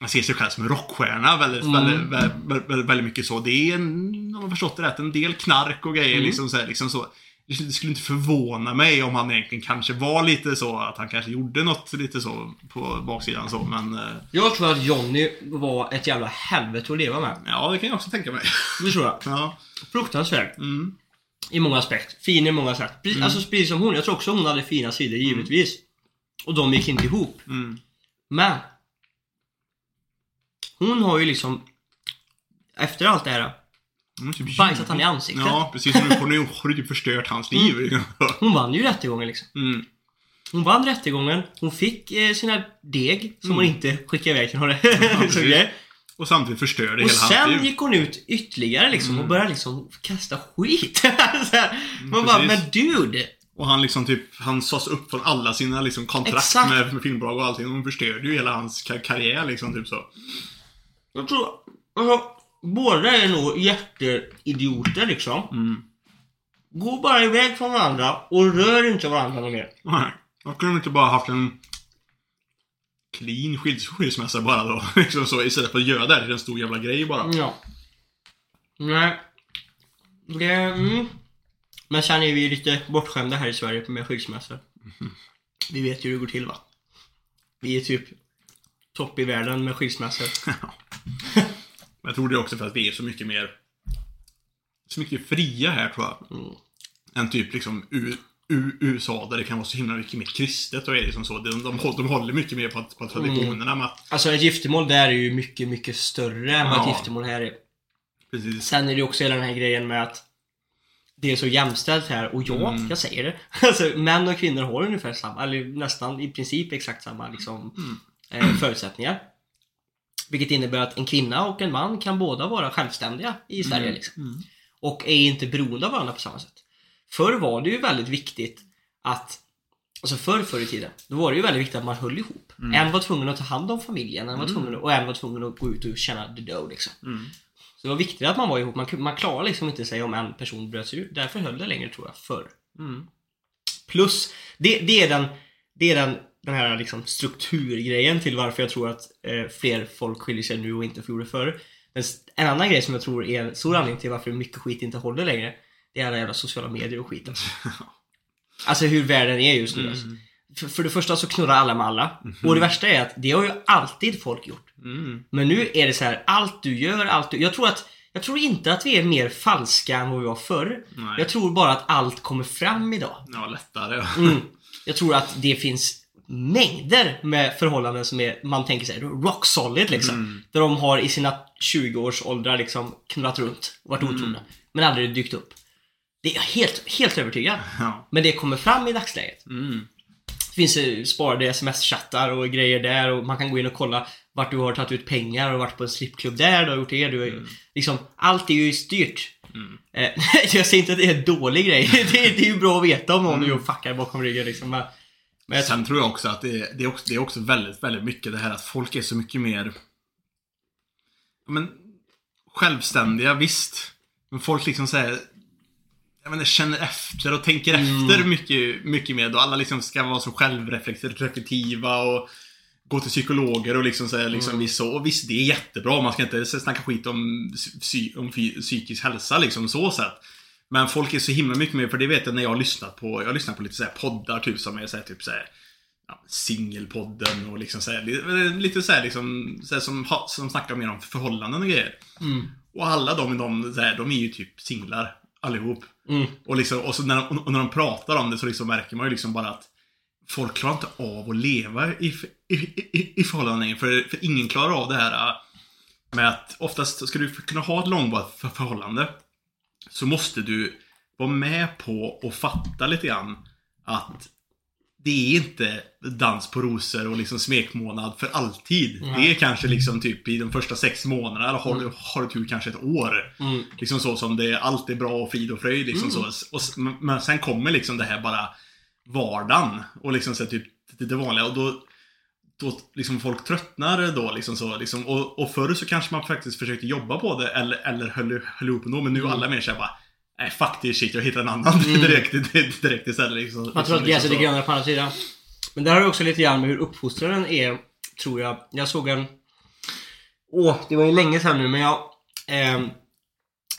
han ser sig själv som en rockstjärna väldigt, Mm. väldigt, väldigt, väldigt, mycket så. Det är en, om har förstått det rätt, en del knark och grejer Mm. liksom så, här, liksom så. Det skulle- inte förvåna mig om han egentligen kanske var lite så, att han kanske gjorde något lite så på baksidan så, men eh, Jag tror att Johnny var ett jävla helvete att leva med. ja, det kan jag också tänka mig. Det tror jag. [LAUGHS] Ja. Fruktansvärt. Mm. I många aspekter. Fin i många sätt. Precis, Alltså precis som hon. Jag tror också hon hade fina sidor, givetvis. Och de gick inte ihop. Mm. Men. Hon har ju liksom. Efter allt det här. Hon är typ bajsat han i ansiktet. Ja, precis. Nu har du typ förstört hans liv. [LAUGHS] Hon vann ju rättegången liksom. Mm. Hon vann rättegången, hon fick eh, sina deg som hon inte skickade iväg till några [LAUGHS] grejer. Och samtidigt förstörde Och hela hans sen liv. gick hon ut ytterligare liksom och började liksom kasta skit. [LAUGHS] här, man bara, men dude! Och han liksom typ, han sades upp från alla sina liksom kontrakt Exakt. med, med filmbolag och allting. Hon förstörde ju hela hans kar- karriär liksom, typ så. Jag tror, alltså, båda är nog jätteidioter liksom. Mm. Gå bara iväg från varandra och rör inte varandra något mer. Nej. Jag kunde inte bara haft en clean skils- skilsmässa bara då. [LAUGHS] Liksom så, istället för att göra det här till en stor jävla grej bara. Ja. Nej. Det, mm. Men sen är vi lite bortskämda här i Sverige med skilsmässor. [LAUGHS] Vi vet ju hur det går till va? Vi är typ topp i världen med skilsmässor. [LAUGHS] Men [LAUGHS] jag tror det är också för att vi är så mycket mer så mycket fria här tror jag. Mm. Än typ liksom U- U- USA där det kan vara så himla mycket mer kristet och är liksom så. De, de, de håller mycket mer på, att- på traditionerna med att, Alltså ett giftermål där är ju mycket, mycket större än vad ett giftermål här är. precis. Sen är det ju också hela den här grejen med att det är så jämställt här och ja, Mm. jag säger det. [LAUGHS] Alltså, män och kvinnor har ungefär samma, eller nästan i princip exakt samma liksom, Mm. eh, förutsättningar. Vilket innebär att en kvinna och en man kan båda vara självständiga i Sverige. Liksom. Mm. Och är inte beroende av varandra på samma sätt. Förr var det ju väldigt viktigt att Alltså förr, förr i tiden, då var det ju väldigt viktigt att man höll ihop. Mm. En var tvungen att ta hand om familjen, en var tvungen, och en var tvungen att gå ut och tjäna the dough liksom. Mm. Så det var viktigt att man var ihop. Man, man klarar liksom inte sig om en person bröt sig ur. Därför höll det längre tror jag, förr. Mm. Plus, det, det är den, det är den, den här liksom strukturgrejen till varför jag tror att eh, fler folk skiljer sig nu och inte gjorde förr. Men en annan grej som jag tror är en stor anledning till varför mycket skit inte håller längre. Det är alla jävla sociala medier och skit alltså. [LAUGHS] Alltså hur världen är just nu alltså. för, för det första så knurrar alla med alla. Och det värsta är att det har ju alltid folk gjort. Mm. Men nu är det så här, allt du gör, allt du... Jag tror att jag tror inte att vi är mer falska än vad vi var förr. Nej. Jag tror bara att allt kommer fram idag. Ja, lättare. ja. Mm. [LAUGHS] Jag tror att det finns mängder med förhållanden som är, man tänker sig rock solid liksom. Mm. Där de har i sina 20-årsåldrar liksom knullat runt och varit Mm. otrogna. Men aldrig dykt upp. Det är jag helt, helt övertygad. Ja. Men det kommer fram i dagsläget. Mm. Det finns eh, sparade sms-chattar och grejer där och man kan gå in och kolla vart du har tagit ut pengar och varit på en strippklubb där, du har gjort det, du har, liksom, allt är ju styrt. Mm. Eh, [LAUGHS] jag säger inte att det är en dålig grej. [LAUGHS] det, är, det är ju bra att veta om någon mm. fuckar bakom ryggen liksom. Men, Sen tror jag också att det är, det, är också, det är också väldigt, väldigt mycket det här att folk är så mycket mer men, självständiga, visst. Men folk liksom säger jag menar, känner efter och tänker efter mycket, mycket mer. Då alla liksom ska vara så självreflektiva och gå till psykologer och liksom säga liksom visst så. Och visst, det är jättebra. Man ska inte snacka skit om, psy, om psykisk hälsa liksom så sett. Men folk är så himla mycket mer, för det vet jag när jag har lyssnat på, jag har lyssnat på lite så här poddar typ som är så här, typ så här, ja, singelpodden och liksom så här, li- lite så här, liksom, så här, som, som snackar mer om förhållanden och grejer. mm, Och alla de, de, så här, de är ju typ singlar allihop. mm, Och, liksom, och, så när, de- och när de pratar om det så liksom märker man ju liksom bara att folk klarar inte av att leva i, i, i, i förhållanden längre. För, för ingen klarar av det här äh, med att oftast ska du kunna ha ett långvarigt för- förhållande så måste du vara med på och fatta lite grann att det är inte dans på rosor och liksom smekmånad för alltid. Nej. Det är kanske liksom typ i de första sex månaderna, eller har, du, har du tur kanske ett år. mm. Liksom så som det allt är bra och frid och fröjd liksom så. Och, men- sen kommer liksom det här bara vardagen och liksom så typ det, det vanliga och då då liksom folk tröttnar då liksom så liksom, och, och förr så kanske man faktiskt försökte jobba på det eller, eller höll, höll ihop ändå men nu alla mer såhär bara Nej fuck this shit, jag hittar en annan [LAUGHS] direkt, direkt, direkt istället liksom. Man tror att liksom, gräset är så. grönare på andra sidan. Men det här har också lite grann med hur uppfostraren är, tror jag. Jag såg en... Åh, det var ju länge sedan nu, men jag... ehm,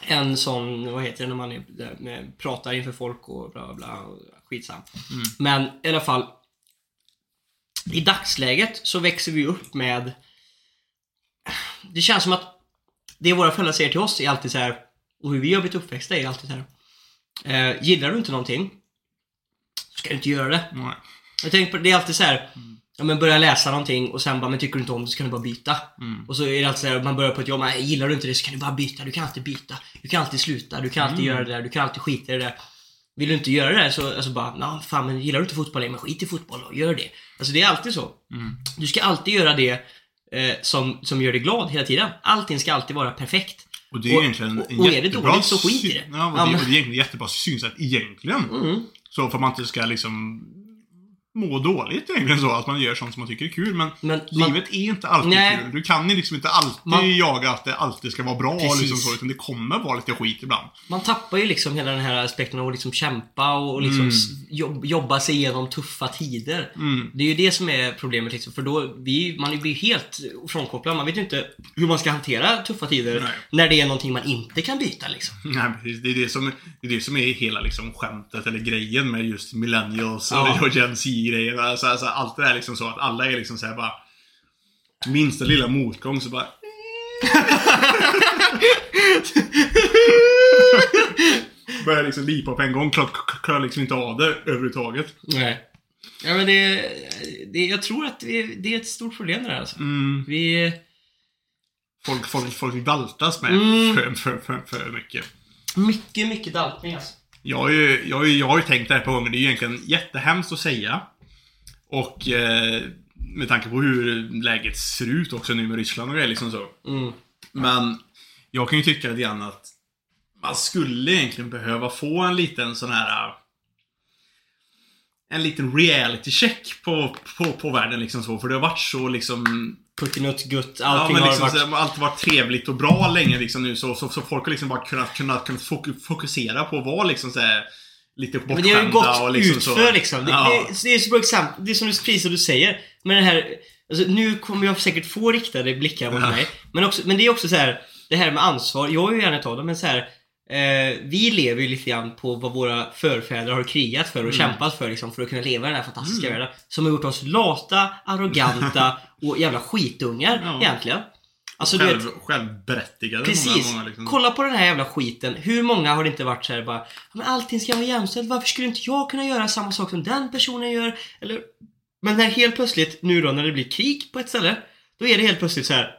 en sån, vad heter det när man är, där pratar inför folk och bla bla bla. Skitsam. Men i alla fall. I dagsläget så växer vi upp med... Det känns som att det våra föräldrar säger till oss är alltid så här och hur vi har blivit uppväxta är alltid så här. Eh, gillar du inte någonting så ska du inte göra det. Nej. Jag tänker på det är alltid så här. ja, men börjar läsa någonting och sen bara, men tycker du inte om det så kan du bara byta. Mm. Och så är det alltid så här, man börjar på ett jobb, men gillar du inte det så kan du bara byta. Du kan alltid byta. Du kan alltid sluta. Du kan alltid Mm. göra det där. Du kan alltid skita i det där. Vill du inte göra det där så, alltså bara, ja fan men gillar du inte fotboll, ja, men skit i fotboll och gör det. Alltså det är alltid så. Mm. Du ska alltid göra det eh, som, som gör dig glad hela tiden. Allting ska alltid vara perfekt. Och det är Och- egentligen och- en och är det dåligt så skit i det. Ja, och Ja, det, men- och det är egentligen ett jättebra synsätt egentligen. Mm. Så för att man inte ska liksom må dåligt egentligen så, att man gör sånt som man tycker är kul. Men, Men man- livet är inte alltid Nej. kul. Du kan ju liksom inte alltid Man- jaga att det alltid ska vara bra Precis. liksom så, utan det kommer vara lite skit ibland. Man tappar ju liksom hela den här aspekten av att liksom kämpa och liksom Mm. jobb, jobba sig igenom tuffa tider. Mm. Det är ju det som är problemet liksom, för då, vi, man blir helt frånkopplad. Man vet ju inte hur man ska hantera tuffa tider Nej. när det är någonting man inte kan byta liksom. [LAUGHS] Nej, precis. Det är det som, det är, det som är hela liksom skämtet, eller grejen med just millennials Ja. och Gen Z-grejer. Alltså, alltså, allt det där är liksom så att alla är liksom såhär bara... Minsta lilla motgång så bara... [LAUGHS] Börjar liksom lipa på en gång. Klarar klar liksom inte av det överhuvudtaget. Nej. Ja men det, det jag tror att det, det är ett stort problem det där alltså. Mm. Vi, Folk, folk, folk daltas med Mm. för, för, för, för mycket. mycket, mycket daltning alltså. Jag har, ju, jag, har ju, jag har ju tänkt det här på gånger. Det är ju egentligen jättehemskt att säga. Och eh, med tanke på hur läget ser ut också nu med Ryssland och grejer liksom så. Mm. Men jag kan ju tycka lite grann att man skulle egentligen behöva få en liten sån här... äh, En liten reality check på, på, på världen liksom så. För det har varit så liksom... Puttinutt, gutt, Ja, allting men har liksom, varit... så, det har alltid varit trevligt och bra länge liksom nu så, så, så folk har liksom bara kunnat, kunnat, kunnat foku- fokusera på att vara liksom så här, lite Men det har ju bortskämda gått och liksom utför så. liksom. Det, Ja. det, det är så bra exempel. Det är som du, precis som du säger. Men det här... Alltså, nu kommer jag säkert få riktade blickar mot Ja. mig. Men, också, men det är också så här. Det här med ansvar. Jag är ju gärna av det, men så här. Eh, vi lever ju lite grann på vad våra förfäder har krigat för och Mm. kämpat för liksom, för att kunna leva i den här fantastiska världen. Som har gjort oss lata, arroganta [LAUGHS] och jävla skitungar Ja. egentligen. Alltså, du vet, Själv, självberättigade Precis. många, många liksom. Kolla på den här jävla skiten. Hur många har det inte varit så här bara "Ja, Men allting ska vara jämställt. Varför skulle inte jag kunna göra samma sak som den personen gör? Eller... Men när helt plötsligt, nu då när det blir krig på ett ställe. Då är det helt plötsligt så här.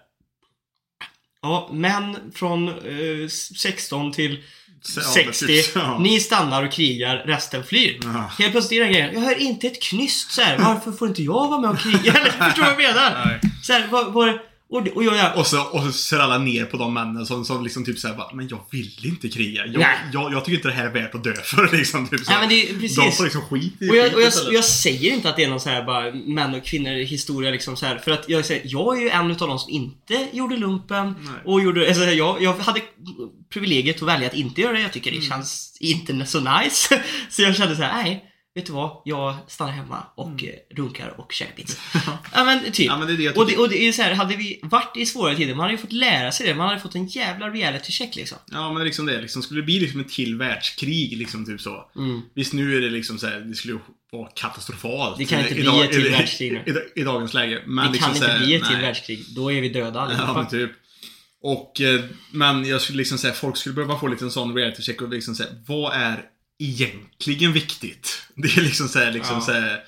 Ja, män från eh, 16 till Så, ja, 60. precis. Ja. Ni stannar och krigar, resten flyr. Ja. Helt plötsligt är den grejen. Jag hör inte ett knyst så här. Varför får inte jag vara med och kriga? [LAUGHS] Eller förstår du vad jag menar? Så här, vad, vad, och, det- och jag, Och så, och så ser alla ner på de männen som, som liksom typ säger bara, men jag vill inte kriga. Jag, Nej. jag, jag tycker inte det här är värt att dö för [LAUGHS] liksom. Typ så. Nej, men det precis. De får liksom skit i Och jag, och jag, jag säger inte att det är någon så här bara män och kvinnor historia liksom så här. För att jag säger, jag är ju en utav de som inte gjorde lumpen. Nej. Och gjorde, alltså jag, jag hade privilegiet att välja att inte göra det. Jag tycker det Mm. känns inte så nice. [LAUGHS] Så jag kände så här, nej. Vet du vad? Jag stannar hemma och eh, runkar och käkar pizza. [LAUGHS] ja men typ. Mm. Ja, men det är det och, det, och det är så här, hade vi varit i svåra tider, man hade ju fått lära sig det. Man hade fått en jävla reality check liksom. Ja, men liksom det. Liksom, skulle det bli liksom ett till världskrig, liksom typ så. Mm. Visst, nu är det liksom så här, det skulle vara katastrofalt. Det kan inte bli idag- ett till i- världskrig nu. I, dagens läge. Men Det liksom kan inte här, bli ett till nej. världskrig. Då är vi döda Ja, allihopa. men typ. Och, eh, men jag skulle liksom säga, folk skulle behöva få lite en sån reality check och liksom säga, vad är egentligen viktigt? [LAUGHS] Det är liksom såhär, liksom Ja. såhär,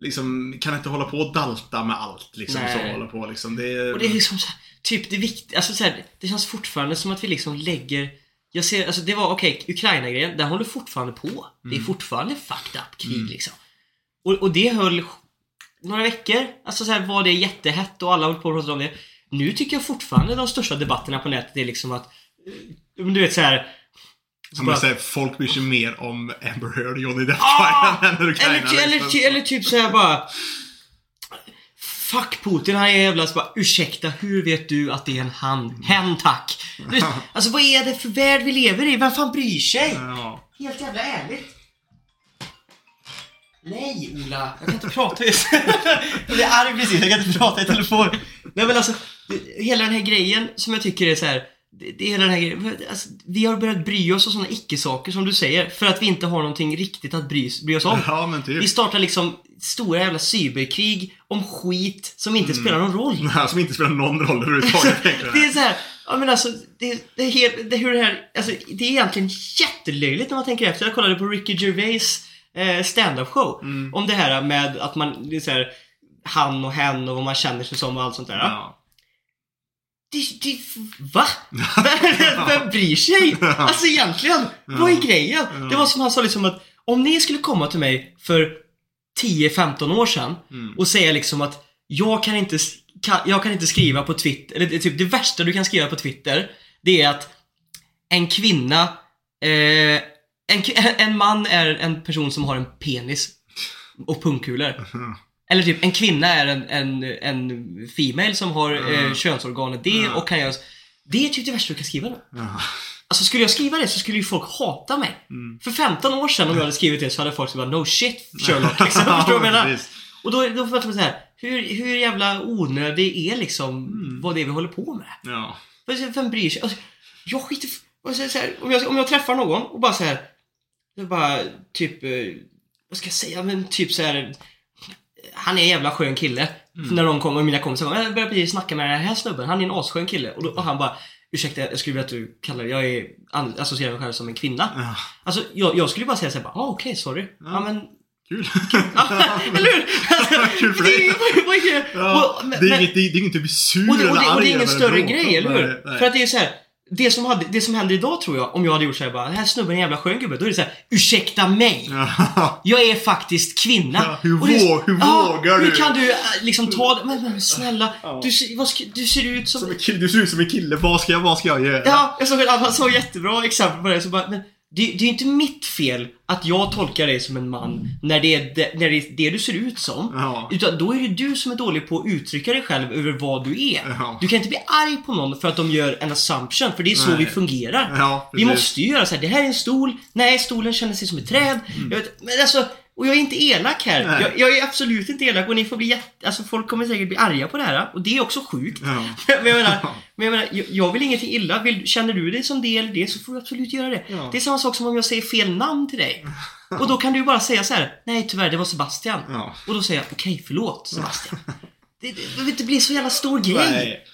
Liksom, kan inte hålla på och dalta med allt liksom Nej. så hålla på liksom. Det är... Och det är liksom så här, typ det viktiga, alltså så här, det känns fortfarande som att vi liksom lägger jag ser, alltså det var okej, Ukraina-grejen, den håller fortfarande på. Det är fortfarande fucked up krig Mm. liksom. Och, och det höll några veckor, alltså så här var det jättehett och alla höll på och pratade om det. Nu tycker jag fortfarande de största debatterna på nätet är liksom att, eh, du vet så här. Som jag säger, folk bryr sig mer om Amber Heard och Johnny Depp Ah! än Ukraina. Eller, eller, liksom. ty- eller typ såhär bara Fuck Putin, han är jävla så bara Ursäkta, hur vet du att det är en han? Hen tack! [LAUGHS] Du, alltså vad är det för värld vi lever i? Vem fan bryr sig? Ja. Helt jävla ärligt. Nej Ola, jag kan inte prata just [LAUGHS] Jag blir arg precis, jag kan inte prata i telefon. Nej men alltså, hela den här grejen som jag tycker är så här. Det, det är hela den här grejen. Alltså, vi har börjat bry oss om sådana icke-saker som du säger. För att vi inte har någonting riktigt att bry, bry oss om. [LAUGHS] ja, men typ. Vi startar liksom stora jävla cyberkrig om skit som inte Mm. spelar någon roll. Nej, [LAUGHS] Som inte spelar någon roll överhuvudtaget. [LAUGHS] Det är så här, ja men alltså, det, det, är helt, det, hur det här, alltså, det är egentligen jättelöjligt när man tänker efter. Jag kollade på Ricky Gervais eh, stand-up show. Mm. Om det här med att man, det är så här, han och hen och vad man känner sig som och allt sånt där. Ja. Det, det, va? Vem, bryr sig? [LAUGHS] Alltså egentligen, vad är grejen? Det var som han sa liksom att om ni skulle komma till mig för 10-15 år sedan Mm. och säga liksom att jag kan inte, kan, jag kan inte skriva på Twitter, eller typ det värsta du kan skriva på Twitter, det är att en kvinna, eh, en, en man är en person som har en penis och pungkulor. [LAUGHS] Eller typ en kvinna är en, en, en female som har eh, könsorganet D och kan göra... Det är typ det värsta du kan skriva nu. Ja. Alltså skulle jag skriva det så skulle ju folk hata mig. Mm. För 15 år sedan om jag hade skrivit det så hade folk sagt no shit [LAUGHS] Sherlock liksom. Förstår du vad jag menar? Och då, då fattar man så här. Hur, hur jävla onödig är liksom Mm. vad det är vi håller på med? Ja. Vem- bryr sig? Alltså, jag skiter och så, här, om, jag, om jag träffar någon och bara så här. Det är bara typ, eh, vad ska jag säga, men typ så här. Han är en jävla skön kille. Mm. När de kommer, mina kompisar kommer, jag börjar precis snacka med den här snubben, han är en asskön kille. Och, då, och han bara, ursäkta jag skulle vilja att du kallar jag är, associerar mig själv som en kvinna. Ja. Alltså jag, jag skulle bara säga såhär, ah, okej sorry. Ja, men, Kul. ja, [LAUGHS] eller hur? Kul för dig. det? Ja. Är det, är, inget att bli sur eller det, och det är arg ingen större grej, eller hur? Nej, nej. För att det är så här. Det som, hade, det som händer idag tror jag, om jag hade gjort såhär bara, den här snubben är en jävla skön gubbe. Då är det såhär, ursäkta mig. Ja. [LAUGHS] Jag är faktiskt kvinna. Ja, hur Och det är så- vå- hur vågar Hur du? kan du äh, liksom ta det? Men, men snälla, Ja. du, ser- vad du ser ut som... Som en du ser ut som en kille, vad ska jag, vad ska jag göra? Ja, jag såg, han såg jättebra exempel på det. Så bara, men det, det är ju inte mitt fel att jag tolkar dig som en man när det är det, när det, är det du ser ut som. Ja. Utan då är det du som är dålig på att uttrycka dig själv över vad du är. Ja. Du kan inte bli arg på någon för att de gör en assumption, för det är så Nej. vi fungerar. Ja, vi måste ju göra så här. det här är en stol, nej stolen känner sig som ett träd. Jag vet, men alltså, och jag är inte elak här. Jag, jag är absolut inte elak och ni får bli jätte, alltså folk kommer säkert bli arga på det här och det är också sjukt. Ja. [LAUGHS] Men jag menar, men jag, menar jag, jag vill ingenting illa. Vill, känner du dig som det eller det så får du absolut göra det. Ja. Det är samma sak som om jag säger fel namn till dig. [LAUGHS] Och då kan du bara säga så här: nej tyvärr det var Sebastian. Ja. Och då säger jag, okej förlåt Sebastian. det, det behöver inte bli så jävla stor grej. Nej.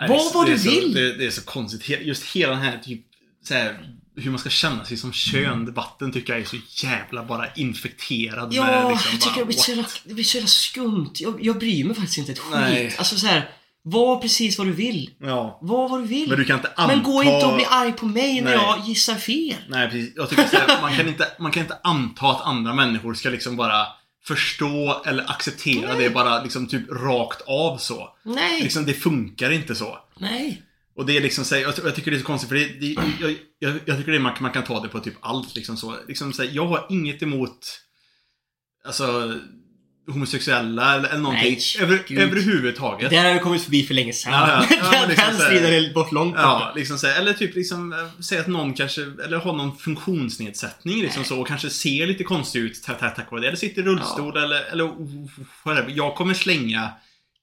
Nej, Vad det är- vad det du så, vill. Det, det är så konstigt. Just hela den här typ så här, hur man ska känna sig som kön debatten tycker jag är så jävla bara infekterad Ja, med liksom jag tycker bara, det blir, så jävla, det blir så jävla skumt. Jag, jag bryr mig faktiskt inte ett skit. Nej. Alltså så här, var precis vad du vill. Ja. Var vad du vill. Men du kan inte anta... Men gå inte och bli arg på mig när Nej. jag gissar fel. Nej, precis. Jag tycker så här, man, kan inte, man kan inte anta att andra människor ska liksom bara förstå eller acceptera det bara liksom typ rakt av så. Nej, Liksom, det funkar inte så. nej. Och det är liksom så här, jag, jag tycker det är så konstigt för det, det jag, jag, jag tycker det är, man, man kan ta det på typ allt liksom så. Liksom så här, jag har inget emot Alltså homosexuella eller, eller någonting. Nej, Över, gud. överhuvudtaget. Det har vi kommit förbi för länge sedan. Ja, ja. [LAUGHS] Ja, liksom den striden är bort långt borta. Ja, liksom så eller typ liksom eh, säga att någon kanske, eller har någon funktionsnedsättning liksom så och kanske ser lite konstig ut tack, vare det. Eller sitter i rullstol eller, eller whatever. Jag kommer slänga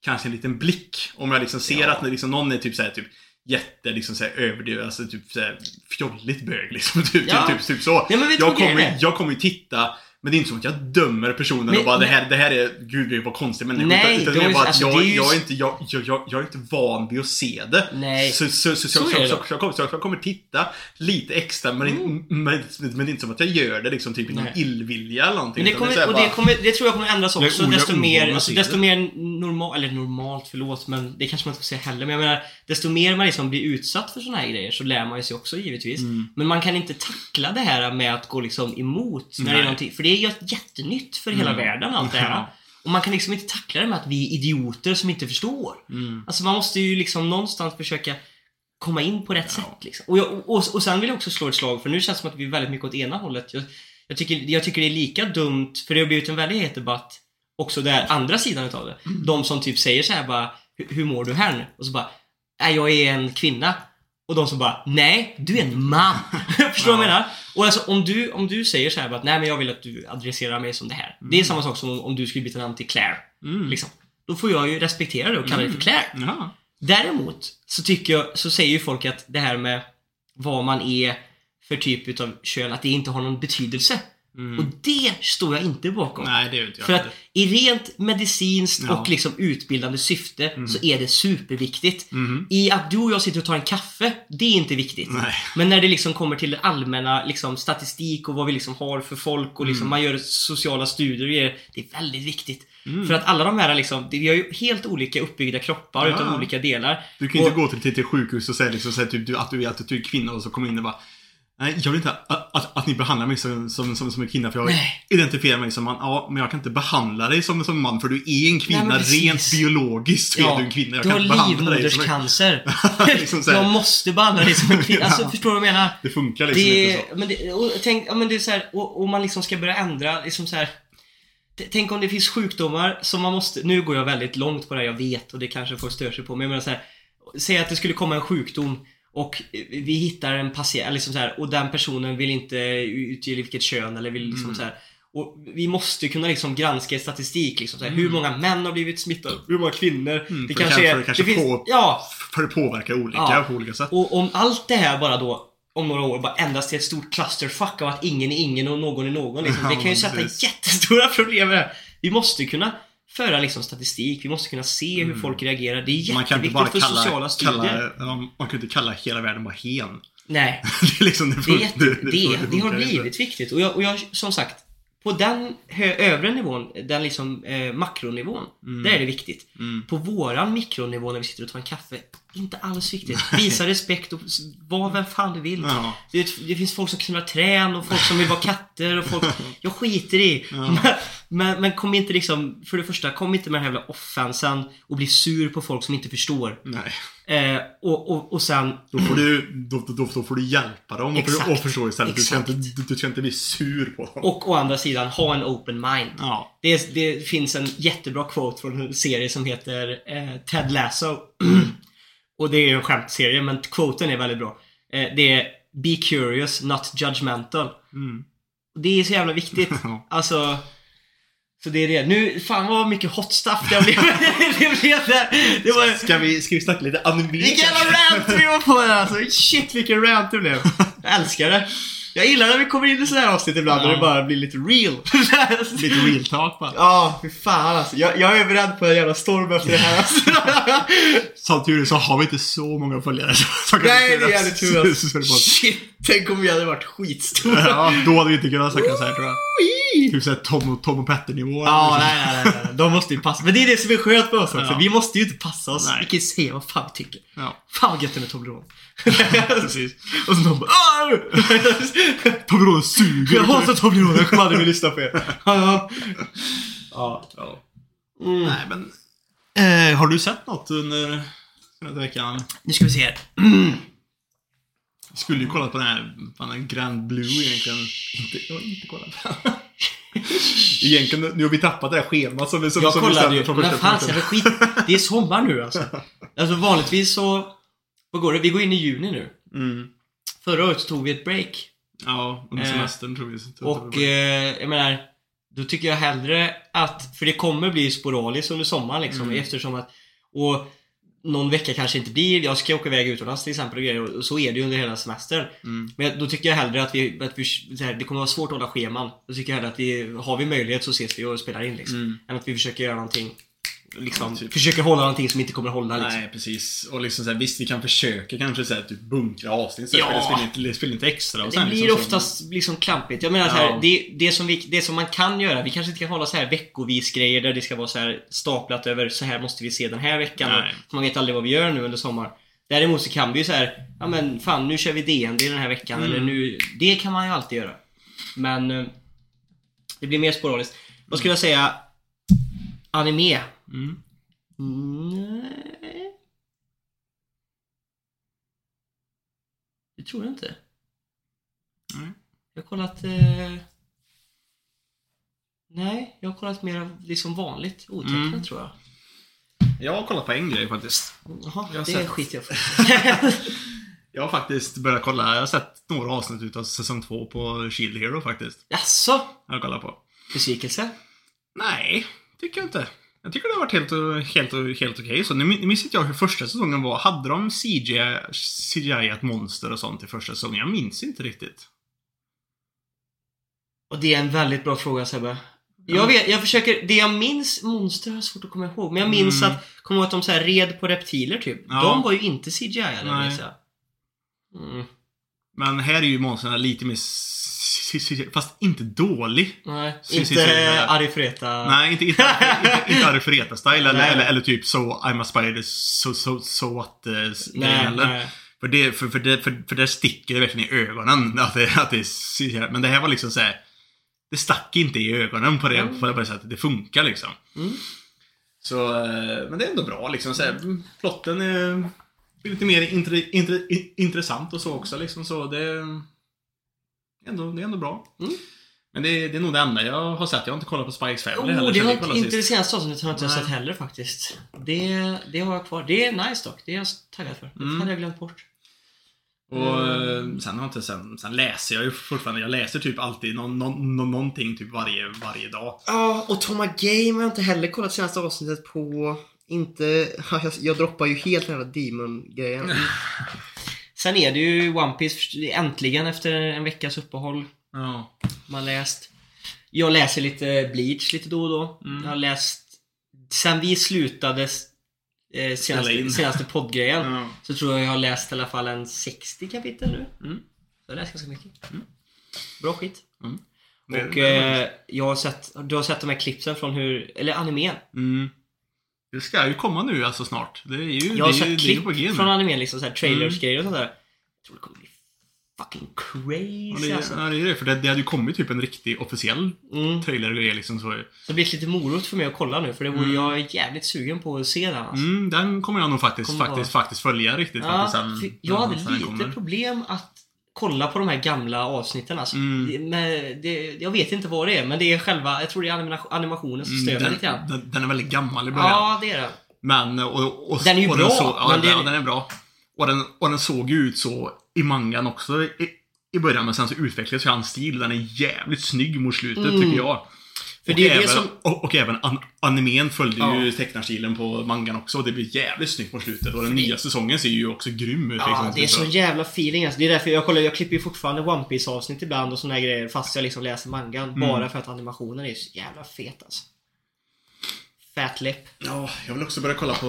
kanske en liten blick om jag liksom ser Ja. att liksom någon är typ så här, typ jätte liksom så här överdriven, alltså typ så här fjolligt bög liksom. [LAUGHS] Typ, Ja. typ, typ, typ så. Ja, jag, kommer, jag kommer ju titta men det är inte som att jag dömer personen Men- och bara det men- här, det här är, gud vad konstig människa. Nej, utan, utan de det är- bara alltså, jag, det är ju- jag, är inte, jag, jag, jag, jag är inte van vid att se det. Nej. Så, så, så, så, Så så, det så, jag kommer, så jag kommer titta lite extra men, Mm. men, men, det är inte som att jag gör det liksom typ i någon Nej. illvilja eller någonting. Men det, kommer, här och det, kommer, det tror jag kommer ändras Jag också. o- Desto jag mer, alltså, desto det. mer normal, eller normalt, förlåt, men det kanske man inte ska säga heller. Men jag menar, desto mer man liksom blir utsatt för såna här grejer så lär man ju sig också givetvis. Mm. Men man kan inte tackla det här med att gå liksom emot när det är Nej. någonting. För det är ju jättenytt för hela Mm. världen allt det här. [LAUGHS] Ja. Och man kan liksom inte tackla det med att vi är idioter som inte förstår. Mm. Alltså man måste ju liksom någonstans försöka komma in på rätt sätt liksom. och, jag, och, och sen vill jag också slå ett slag för nu känns det som att vi är väldigt mycket åt ena hållet. Jag, jag, tycker, jag tycker det är lika dumt, för det har blivit en väldigt het debatt också där andra sidan utav det. De som typ säger så här bara "Hur- Hur mår du här nu? Och så bara Nej, jag är en kvinna. Och de som bara Nej, du är en man. [LAUGHS] [LAUGHS] Förstår du vad jag menar? Och alltså om du, om du säger så här bara Nej men jag vill att du adresserar mig som det här. Det är samma sak som om, om du skulle byta namn till Claire. Mm. Liksom. Då får jag ju respektera det och kalla dig för Claire. Ja. Däremot så tycker jag, så säger ju folk att det här med vad man är för typ utav kön, att det inte har någon betydelse. Och det står jag inte bakom. Nej, det är inte jag För att i rent medicinskt Ja. och liksom utbildande syfte så är det superviktigt. Mhm. I att du och jag sitter och tar en kaffe, det är inte viktigt. Nej. Men när det liksom kommer till allmänna liksom, statistik och vad vi liksom har för folk och liksom, Mm. man gör sociala studier och grejer, Det är väldigt viktigt. Mm. För att alla de här liksom, vi har ju helt olika uppbyggda kroppar Ja. utav olika delar. Du kan ju inte gå till, till, till sjukhus och säga liksom, så här, typ, du, att, du, att du är kvinna och så kommer in och bara Nej, jag vill inte att, att, att ni behandlar mig som, som, som, som en kvinna för jag Nej. identifierar mig som man. Ja, men jag kan inte behandla dig som, som man för du är en kvinna. Nej. Rent biologiskt så är du en kvinna. Jag du kan har inte behandla dig som en... [LAUGHS] Liksom jag måste behandla dig som en kvinna. [LAUGHS] Alltså, Ja. förstår du vad jag menar? Det funkar liksom inte så. Det, men det, och tänk, ja, men det är så här, och, och man liksom ska börja ändra, liksom så här. Tänk om det finns sjukdomar som man måste, nu går jag väldigt långt på det här, jag vet och det kanske folk stör sig på, men jag menar så här, Säg att det skulle komma en sjukdom och vi hittar en patient, liksom så här, och den personen vill inte utge vilket kön eller vill liksom Mm. så här. Och vi måste kunna liksom granska i statistik liksom så här, hur Mm. många män har blivit smittade, hur många kvinnor. Mm, det för det kanske kan- är, för det kanske finns, på- ja, För det påverkar olika Ja. på olika sätt. och om allt det här bara då om några år bara ändras till ett stort clusterfuck av att ingen är ingen och någon är någon. Liksom. [LAUGHS] Ja, Det kan ju sätta precis. jättestora problem med det. Vi måste kunna föra liksom statistik, vi måste kunna se hur folk reagerar. Det är Mm. Man kan inte bara jätteviktigt för sociala studier. kalla, man kan inte kalla hela världen bara hen. Nej, [LAUGHS] det är liksom det, det, fun- är jätte, det, det, funkar har blivit viktigt. Och jag, och jag, som sagt, på den övre nivån, den liksom eh, makronivån, där är det viktigt. Mm. På våran mikronivå när vi sitter och tar en kaffe, inte alls viktigt. Visa respekt och var vem fan du vill. Ja. Det, det finns folk som knullar trän och folk som vill vara katter och folk... [LAUGHS] Jag skiter i. Ja. Men, men, men kom inte liksom... För det första, kom inte med den här jävla offensen och bli sur på folk som inte förstår. Eh, och, och, och sen... Då får du, då, då, då får du hjälpa dem och, Exakt. och förstå istället. Du ska, inte, du, du ska inte bli sur på dem. Och å andra sidan, ha en open mind. Ja. Det, det finns en jättebra quote från en serie som heter eh, Ted Lasso. [CLEARS THROAT] och det är en skämtserie, men quoten är väldigt bra. Eh, det är Be curious, not judgmental. Mm. Det är så jävla viktigt. [LAUGHS] Alltså... Så det är det. Nu, fan vad mycket hot stuff det [LAUGHS] blev. det blev där. Det var... Ska vi, ska vi snacka lite anime? Vilken jävla rant vi var på där alltså. Shit vilken rant det blev. [LAUGHS] Jag älskar det. Jag gillar när vi kommer in i sådana här avsnitt ibland Ja. och det bara blir lite real. [LAUGHS] Lite real talk bara. Ja, fy fan alltså. Jag, jag är beredd på en jävla storm efter det här [LAUGHS] alltså. Som tur är så har vi inte så många följare [LAUGHS] som Nej, det är jävligt tur alltså. Shit, tänk om vi hade varit skitstora. Ja, då hade vi inte kunnat snacka så här tror jag. Typ såhär Tom och, Tom och Petter nivå. Ja, nej, nej, nej, nej. De måste ju passa. Men det är det som är skönt med oss också. Ja. Vi måste ju inte passa oss. Nej. Vi kan ju säga vad fan vi tycker. Ja, Fan vad gött det är med Toblerone. precis. Och så de bara! Toblerone suger. Jag hatar Toblerone, jag kommer aldrig vilja lyssna på er. Ja. Ja. Mm. Nej, men... Eh, har du sett något under senaste veckan? Nu ska vi se här. Jag skulle ju kolla på den här, fan, den Grand Blue egentligen. Inte, jag har inte kollat på den. Egentligen, nu har vi tappat det här schemat som vi som Jag som kollade ju. från Men första fan, punkten. så skit. Det är sommar nu alltså. [LAUGHS] Alltså vanligtvis så... Vad går det? Vi går in i juni nu. Mm. Förra året så tog vi ett break. Ja, under Eh, semestern tror vi. Och eh, jag menar, då tycker jag hellre att, för det kommer bli sporadiskt under sommaren liksom Mm. eftersom att, och någon vecka kanske inte blir, jag ska åka iväg utomlands till exempel och så är det ju under hela semestern. Mm. Men då tycker jag hellre att vi, att vi här, det kommer vara svårt att hålla scheman. Då tycker jag hellre att vi, har vi möjlighet så ses vi och spelar in liksom. Mm. Än att vi försöker göra någonting, liksom, Ja, typ. försöker hålla någonting som inte kommer hålla liksom. Nej, precis. Och liksom såhär, visst vi kan försöka kanske såhär typ bunkra avsnitt så Ja. ja. spela, inte, spela inte extra och Det sen blir liksom, oftast liksom klampigt. Jag menar så Ja. här, det, det, som vi, det som man kan göra, vi kanske inte kan hålla så här veckovis grejer där det ska vara så här staplat över så här måste vi se den här veckan. Nej. Man vet aldrig vad vi gör nu under sommaren. Däremot så kan vi ju så här, ja men fan nu kör vi DND den här veckan Mm. eller nu, det kan man ju alltid göra. Men eh, det blir mer sporadiskt. Vad skulle jag säga? Anime? Mm. Nej. Det tror jag inte. Nej. Jag har kollat... Eh... Nej, jag har kollat mer liksom vanligt otecknat Mm. tror jag. Jag har kollat på en grej faktiskt. Jaha, Jag det sett- skiter jag för. [LAUGHS] Jag har faktiskt börjat kolla, jag har sett några avsnitt utav säsong två på Shield Hero faktiskt. Jaså? Jag har kollat på. Besvikelse? Nej, tycker jag inte. Jag tycker det har varit helt, helt, helt okej. Så nu min- minns inte jag hur första säsongen var. Hade de CGI, CGI ett monster och sånt i första säsongen? Jag minns inte riktigt. Och det är en väldigt bra fråga Sebbe. Jag vet, jag försöker, det jag minns, monster har svårt att komma ihåg, men jag minns Mm. att, kommer ihåg att de så här red på reptiler typ. Ja. De var ju inte CGI eller minns jag. Mm. Men här är ju monstren lite mer... Fast inte dålig. Nej, inte Arifreta. Nej, inte, inte, inte, [LAUGHS] inte Arifureta-style eller, eller, eller typ så I'm a spider, so, so, so what nej, nej. För det, för, för, det, för, för det sticker det verkligen i ögonen. Att det, att det är, men det här var liksom så här. Det stack inte i ögonen på det, Mm. på det sättet. Det funkar liksom. Mm. Så, eh, men det är ändå bra liksom. Så här, plotten är lite mer intre, intre, i- intressant och så också liksom. Så det, ändå, det är ändå bra. Mm. Men det, är- det är nog det enda jag har sett. Jag har inte kollat på Spikes Family Oh, heller. det har inte, inte det senaste avsnittet har jag inte Nej. sett heller faktiskt. Det, det har jag kvar. Det är nice dock. Det är jag taggad för. Det Mm. hade jag glömt bort. Och Mm. eh, sen har jag inte, sen, sen läser jag ju fortfarande. Jag läser typ alltid någon, någon, någon, någonting typ varje, varje dag. Ja, och Toma Game har jag inte heller kollat senaste avsnittet på. Inte... Jag, [LAUGHS] jag droppar ju helt den här Demon-grejen. [LAUGHS] Sen är det ju One Piece äntligen efter en veckas uppehåll. Ja. Man läst. Jag läser lite Bleach lite då och då. Mm. Jag har läst... Sen vi slutade eh, senaste, senaste poddgrejen Ja. så tror jag jag har läst i alla fall en 60 kapitel nu. Mm. Så jag läst ganska mycket. Mm. Bra skit. Det- Och eh, jag har sett, du har sett de här klippsen från hur, eller animen. Det ska ju komma nu alltså snart. Det är ju, Jag har det sett det klipp nu. från animen, liksom såhär trailers Mm. och sånt där. Jag tror det kommer bli fucking crazy Ja, det, alltså. ja, det är det. För det, det hade ju kommit typ en riktig officiell Mm. trailer och grejer liksom. Så. Så det blir lite morot för mig att kolla nu, för det vore Mm. jag är jävligt sugen på att se den alltså. Mm, den kommer jag nog faktiskt, Kommer faktiskt, faktiskt följa riktigt. Ja, faktiskt, sen, jag hade lite problem att kolla på de här gamla avsnitten alltså. Mm. Det, men det, jag vet inte vad det är, men det är själva, jag tror det är anima- animationen som stör mig Mm, lite grann. den, den, den är väldigt gammal i början. Ja, det är det. Men, och, och, Den är ju och bra, så, ja, men det- den, den är bra. Och den, och den såg ju ut så i mangan också i, i början, men sen så utvecklades ju hans stil. Den är jävligt snygg mot slutet, Mm. tycker jag. För och, det är det även, som- och, och även an, animen följde Ja. ju tecknarstilen på mangan också. Och det blir jävligt snyggt på slutet. Och den det- nya säsongen ser ju också grym ut. Ja, liksom. det är så jävla feeling alltså. Det är därför jag kollar, jag klipper ju fortfarande One Piece avsnitt ibland och såna grejer fast jag liksom läser mangan. Mm. Bara för att animationen är så jävla fet alltså. Fat lip. Ja, jag vill också börja kolla på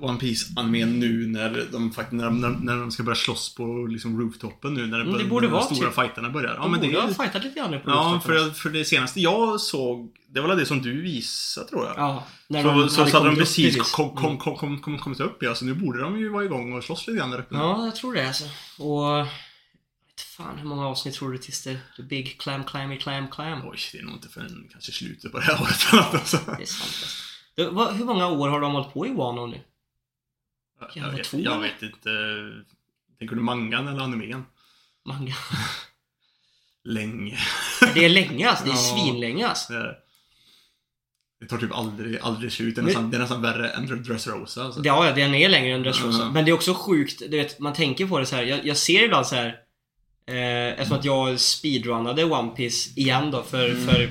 One piece animen nu när de, när, de- när, de ska börja slåss på liksom rooftopen nu. När, Mm, det borde när de stora typ- fighterna börjar. Ja, De men det borde ha är fightat lite grann nu på Ja, alltså. för, för det senaste jag såg, det var väl det som du visade tror jag. Ja, när så de så, så hade de precis kom, Mm. kom, kom, kom, kom, kommit upp ja, så nu borde de ju vara igång och slåss lite grann där uppe. Ja, jag tror det alltså. Och... Fan hur många avsnitt tror du tills det... The Big Clam Clammy Clam Clam? Oj, det är nog inte förrän kanske slutet på det här året eller något, alltså. Det är sant alltså. Hur många år har de hållit på i Wano nu? Jag, vet, två, jag vet inte. Tänker du mangan eller animen? Manga. [LAUGHS] Länge. Det är länge alltså. Det är [LAUGHS] Ja. svinlänge alltså. Det, det tar typ aldrig, aldrig slut. Det är, nästan, det är nästan värre än Dressrosa. Alltså. Ja, ja, den är längre än Dressrosa. Ja. Men det är också sjukt, du vet, man tänker på det så här. Jag, jag ser ibland så här. Eh, eftersom att jag speedrunnade One Piece igen då för, Mm. för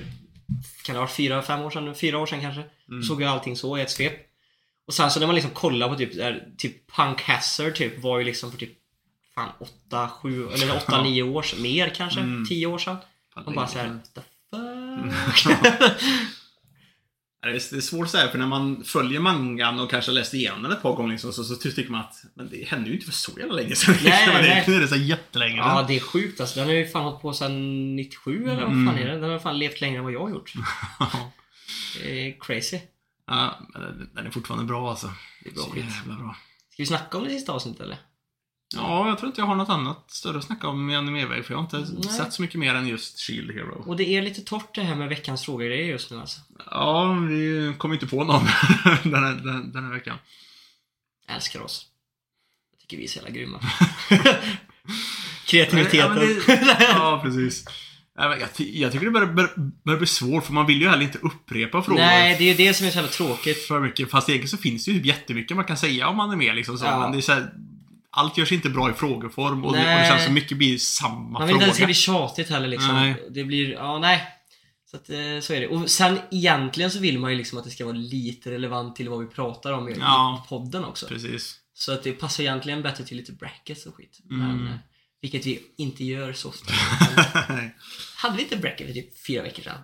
kan det ha varit fyra, fem år sedan? Fyra år sedan kanske. Mm. Såg jag allting så i ett svep. Och sen så när man liksom kollar på typ, där, typ Punk Hazard typ var ju liksom för typ fan 8, 7, eller 8, Ja. 9 år sedan. Mer kanske? Mm. 10 år sedan. Man bara är- såhär, the Mm. fuck? [LAUGHS] Det är, det svårt att säga, för när man följer mangan och kanske läst igenom den ett par gånger liksom, så, så tycker man att men det hände ju inte för så jävla länge sedan. [LAUGHS] Nej, det, nej. Nu är det så jättelänge Ja, sedan. det är sjukt alltså. Den har ju fan hållit på sedan 97 eller vad Mm. fan är det? Den har fan levt längre än vad jag har gjort. [LAUGHS] Det är crazy. ja, men den- den är fortfarande bra alltså. Det är bra Så skit. jävla bra. Ska vi snacka om det sista avsnittet eller? Ja, jag tror inte jag har något annat större att snacka om i animeväg, för jag har inte Nej. sett så mycket mer än just Shield Hero. Och det är lite torrt det här med veckans frågor det är just nu alltså. Ja, vi kom inte på någon [LAUGHS] den, här, den, den här veckan. Jag älskar oss. Jag tycker vi är så jävla grymma. [LAUGHS] Kreativiteten. Ja, det- [LAUGHS] Ja, precis. Jag, jag tycker det börjar, börjar, börjar bli svårt, för man vill ju heller inte upprepa frågor Nej, det är ju det som är så jävla tråkigt. för mycket. Fast egentligen så finns det ju jättemycket man kan säga om anime liksom så. Ja. Men det är så här, allt görs inte bra i frågeform och, det, och det känns som mycket blir samma Man vill inte att det ska fråga. bli tjatigt heller liksom. Nej. Det blir, ja nej. Så att, eh, så är det. Och sen egentligen så vill man ju liksom att det ska vara lite relevant till vad vi pratar om i Ja. podden också. Precis. Så att det passar egentligen bättre till lite brackets och skit. Mm. Men, eh, Vilket vi inte gör så ofta. [LAUGHS] Hade vi inte bracket för typ fyra veckor sedan?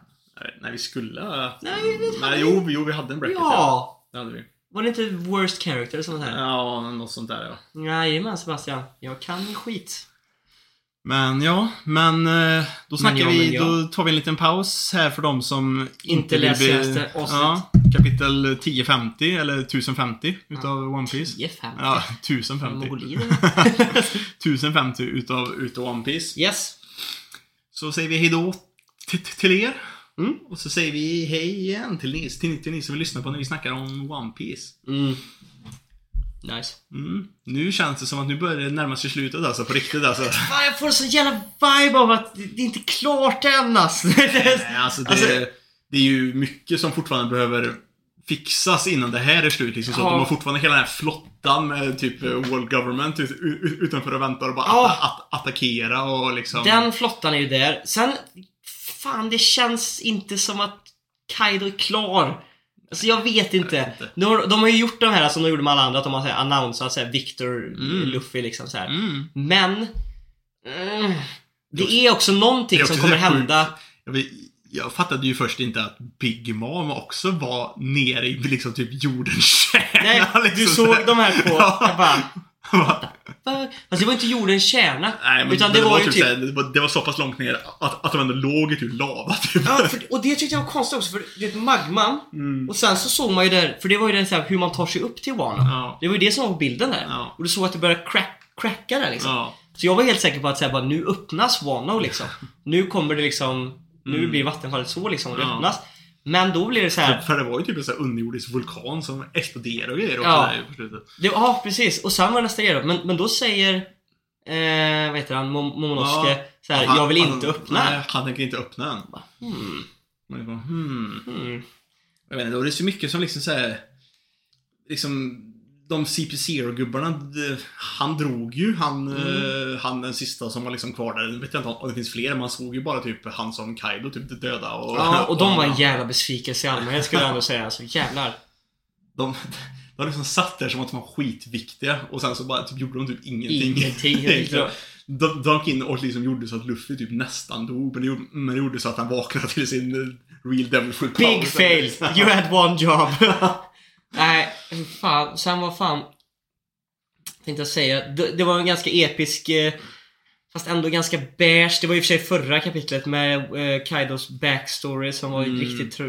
Nej, vi skulle... Nej, vi hade Nej, jo, jo, vi hade en bracket. Ja! Det hade vi. Var det inte worst character och sånt här? Ja, något sånt där ja. Jajamän Sebastian. Jag kan skit. Men ja, men eh, då snackar ja, vi, men ja. då tar vi en liten paus här för de som Inte avsnitt. Ja, kapitel 1050 eller 1050 utav One Piece. 10 5 Ja, 1050. Mongolier. 1050 utav, utav One Piece. yes. Så säger vi hejdå till er. Mm. Och så säger vi hej igen till ni, till, till ni som vill lyssna på när vi snackar om One Piece. Mm. Nice. Mm. Nu känns det som att nu börjar det närma sig slutet alltså, på riktigt alltså. [LAUGHS] Fan, jag får så jävla vibe av att det är inte klart än alltså. [LAUGHS] Nej, alltså, det, Alltså- det är ju mycket som fortfarande behöver fixas innan det här är slut. Liksom, så Ja. att de har fortfarande hela den här flottan med typ eh, World Government ut, ut, utanför och väntar och bara Ja. att, att, attackera och liksom... Den flottan är ju där. Sen, fan det känns inte som att Kaido är klar. Alltså jag vet inte. vet inte. De, har, de har ju gjort de här som de gjorde med alla andra, att de har så här annonsat så här, Victor, Mm. Luffy liksom så här. Mm. Men... Mm, det är också någonting är också som kommer hända. Jag, vet, jag fattade ju först inte att Big Mom också var nere i liksom typ jordens kärna. Nej, liksom, du så såg de här på... [LAUGHS] Ja. Jag bara... Fuck. Fast det var inte jordens kärna. Nej, men utan det, det, var, ju typ, typ... såhär, det, var, det var så pass långt ner att, att de ändå låg i typ lava typ. Ja, för, och det tyckte jag var konstigt också, för det är magman. Mm. Och sen så såg man ju där, för det var ju den så här, hur man tar sig upp till Wano. Ja. Det var ju det som var på bilden där. Ja. Och du såg att det började crack, cracka där liksom. Ja. Så jag var helt säker på att säga bara, nu öppnas Wano liksom. Nu kommer det liksom, nu blir vattenfallet så liksom, och det Mm. Öppnas. Men då blir det så här. För det var ju typ en sån här underjordisk vulkan som exploderade och grejer också Ja. där ju på slutet. Det, ja, precis. Och sen var nästa grej då. Men, men då säger, eh, vad heter han, Mom- Momonosuke Ja. så här, Han- jag vill han- inte öppna. Nej, han tänker inte öppna den. Hmm, Man bara, hmm. hmm. Jag vet inte, och det är så mycket som liksom såhär... Liksom... De CP0-gubbarna, de- han drog ju. Han, Mm. eh, han den sista som var liksom kvar där. Jag vet inte om det finns fler, man såg ju bara typ han som Kaido typ döda och... Ja, och de var en [LAUGHS] jävla besvikelse i allmänhet skulle jag ändå säga. Alltså jävlar. De, de liksom satt där som att de var skitviktiga och sen så bara typ gjorde de typ ingenting. Ingenting. [LAUGHS] De, de gick in och liksom gjorde så att Luffy typ nästan dog, men det gjorde, men det gjorde så att han vaknade till sin eh, real devil power. Big fail! You had one job. [LAUGHS] Nej, fan. Sen vad fan... Tänkte jag säga. Det, det var en ganska episk... Eh, fast ändå ganska beige. Det var i och för sig förra kapitlet med eh, Kaidos backstory som var Mm. en riktigt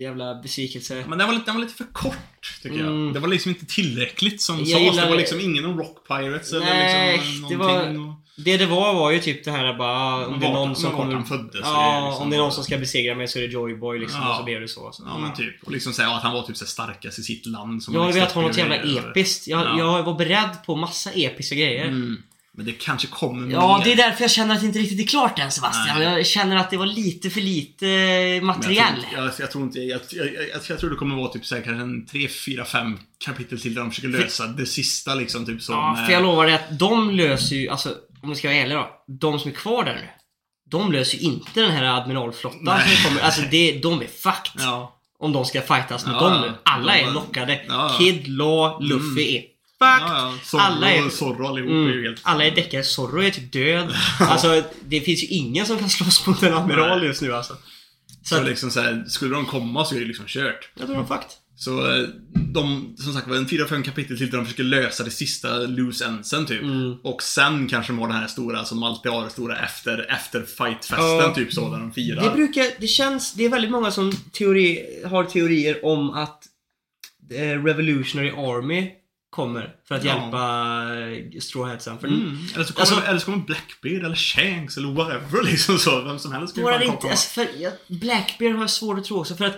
jävla besvikelse. Men den var, lite, den var lite för kort, tycker Mm. jag. Det var liksom inte tillräckligt som Jag sades. Det var liksom ingen om Rock Pirates eller Nej, liksom det någonting. var- och- Det det var var ju typ det här bara om det är någon som kommer... föddes, Ja, det liksom- om det är någon som ska besegra mig så är det Joyboy liksom. Ja. Och så blev det så. så. Ja, men typ. Och liksom säga att han var typ så starkast i sitt land. Som Jag hade velat ha något jävla episkt. Jag, Ja. jag var beredd på massa episka grejer. Mm. Men det kanske kommer Ja, mer. det är därför jag känner att det inte riktigt är klart än Sebastian. Nej. Jag känner att det var lite för lite Men material. Jag tror, jag, jag tror inte, jag, jag, tror det kommer vara typ så här, kanske en 3, 4, 5 kapitel till där de försöker lösa det sista liksom typ som... Ja, eh, för jag lovar dig att de löser ju, alltså om vi ska vara ärliga då. De som är kvar där nu. De löser ju inte den här admiralflottan som kommer. Alltså det, de är fucked. Ja. Om de ska fightas mot Ja, dem nu. Alla är knockade. Ja. Kid, Law, Luffy är fucked. Zorro, Alla är- Zorro allihop är ju Mm. helt... Alla är däckare. Zorro är typ död. Alltså, det finns ju ingen som kan slåss mot en admiral just nu alltså. Så Så att, liksom så här, skulle de komma så är det liksom kört. jag tror de är fucked. Så eh, de, som sagt var, en 4-5 kapitel till där de försöker lösa det sista loose endsen typ. Mm. Och sen kanske de har den här stora som alltid har, stora efter, efter fightfesten Ja. typ så, där de firar. Det brukar, det känns, det är väldigt många som teori, har teorier om att eh, Revolutionary Army kommer för att Ja. hjälpa eh, Straw Hatsen. För Mm. Eller, så kommer, Alltså- eller så kommer Blackbeard eller Shanks eller whatever [LAUGHS] liksom så. Vem som helst kan ju fan inte, komma. alltså för, jag, Blackbeard har jag svårt att tro också för att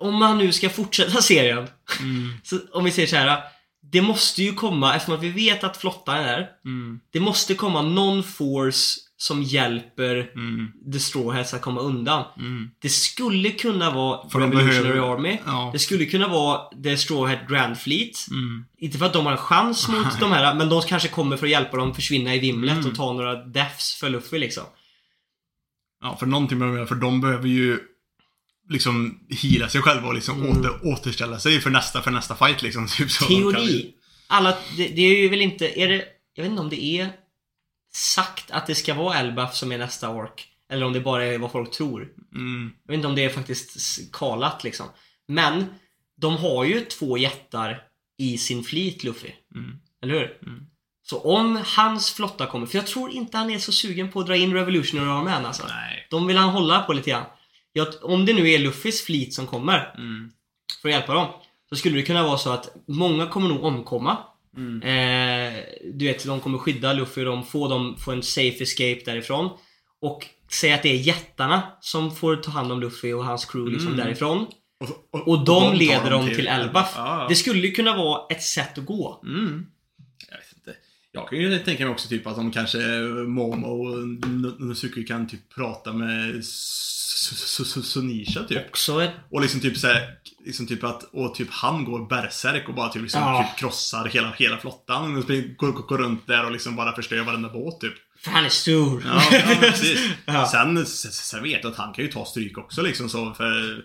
om man nu ska fortsätta [LAUGHS] serien, Mm. så om vi säger så här. Det måste ju komma, eftersom vi vet att flottan är där, Mm. det måste komma någon force som hjälper Mm. The Straw Hats att komma undan. Mm. Det skulle kunna vara För Revolutionary behöver- Army. Ja. Det skulle kunna vara The Straw Hat Grand Fleet. Mm. Inte för att de har en chans mot de här, men de kanske kommer för att hjälpa dem försvinna i vimlet Mm. och ta några deaths för Luffy liksom. Ja, för någonting behöver för de behöver ju liksom heala sig själva och liksom Mm. åter, återställa sig för nästa, för nästa fight liksom. [LAUGHS] Typ så. Teori. Alla, det, det är ju väl inte, är det, jag vet inte om det är sagt att det ska vara Elbaf som är nästa ork. Eller om det bara är vad folk tror. Mm. Jag vet inte om det är faktiskt kalat liksom. Men de har ju två jättar i sin fleet, Luffy. Mm. Eller hur? Mm. Så om hans flotta kommer, för jag tror inte han är så sugen på att dra in Revolutionary Army än alltså. Nej. De vill han hålla på lite grann. Jag, om det nu är Luffys fleet som kommer Mm. för att hjälpa dem. Så skulle det kunna vara så att många kommer nog omkomma. Mm. Eh, du vet, de kommer skydda Luffy, de får dem få en safe escape därifrån. Och säga att det är jättarna som får ta hand om Luffy och hans crew liksom Mm. därifrån. Och, Och de tar leder dem till Elbaf. Ja, ja. Det skulle ju kunna vara ett sätt att gå. Mm. Jag vet inte. Jag kan ju tänka mig också typ att de kanske, Momo och Nosuke kan typ prata med Sunisha typ. Också ett... Och liksom typ såhär, liksom typ att, och typ han går berserk och bara typ liksom Ja. typ krossar hela, hela flottan. Och springer- går, går, går runt där och liksom bara förstör varenda båt typ. För han är stor. Ja, ja precis. [LAUGHS] Ja. Sen, sen vet jag att han kan ju ta stryk också liksom så för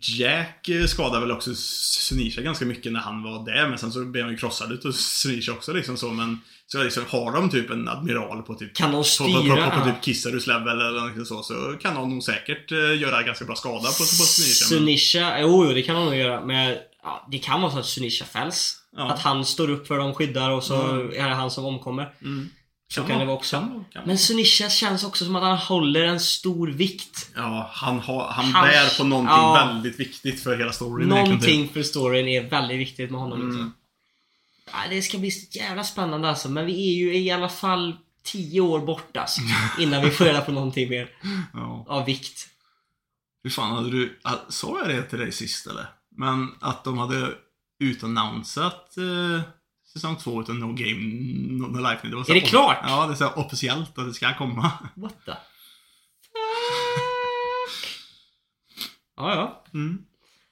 Jack eh, skadade väl också Sunisha ganska mycket när han var där men sen så blev han ju krossad utav Sunisha också liksom så men Så liksom, har de typ en admiral på typ Kan de på, på, styra? på, på, typ Kissarus level eller något så, så kan de nog säkert eh, göra ganska bra skada på, på Sunisha. men- Sunisha, jo, jo det kan de nog göra. Men ja, det kan vara så att Sunisha fälls. Ja. Att han står upp för dem, skyddar och så Mm. är det han som omkommer. Mm. Så kan det vara också. Kan, kan. Men Sunisha känns också som att han håller en stor vikt. Ja, han, har, han, Han- bär på någonting ja. väldigt viktigt för hela storyn. typ. Någonting för storyn är väldigt viktigt med honom. Mm. Liksom. Ja, det ska bli så jävla spännande alltså. Men vi är ju i alla fall 10 år bort alltså. [LAUGHS] Innan vi får reda på någonting mer Ja. av vikt. Hur fan hade du... Sa jag det till dig sist eller? Men att de hade utannonsat eh, säsong två utav No Game No, no Life. Det var så Är det klart? Ja, det är så officiellt att det ska komma. What the [LAUGHS] Ja, ja. Mm.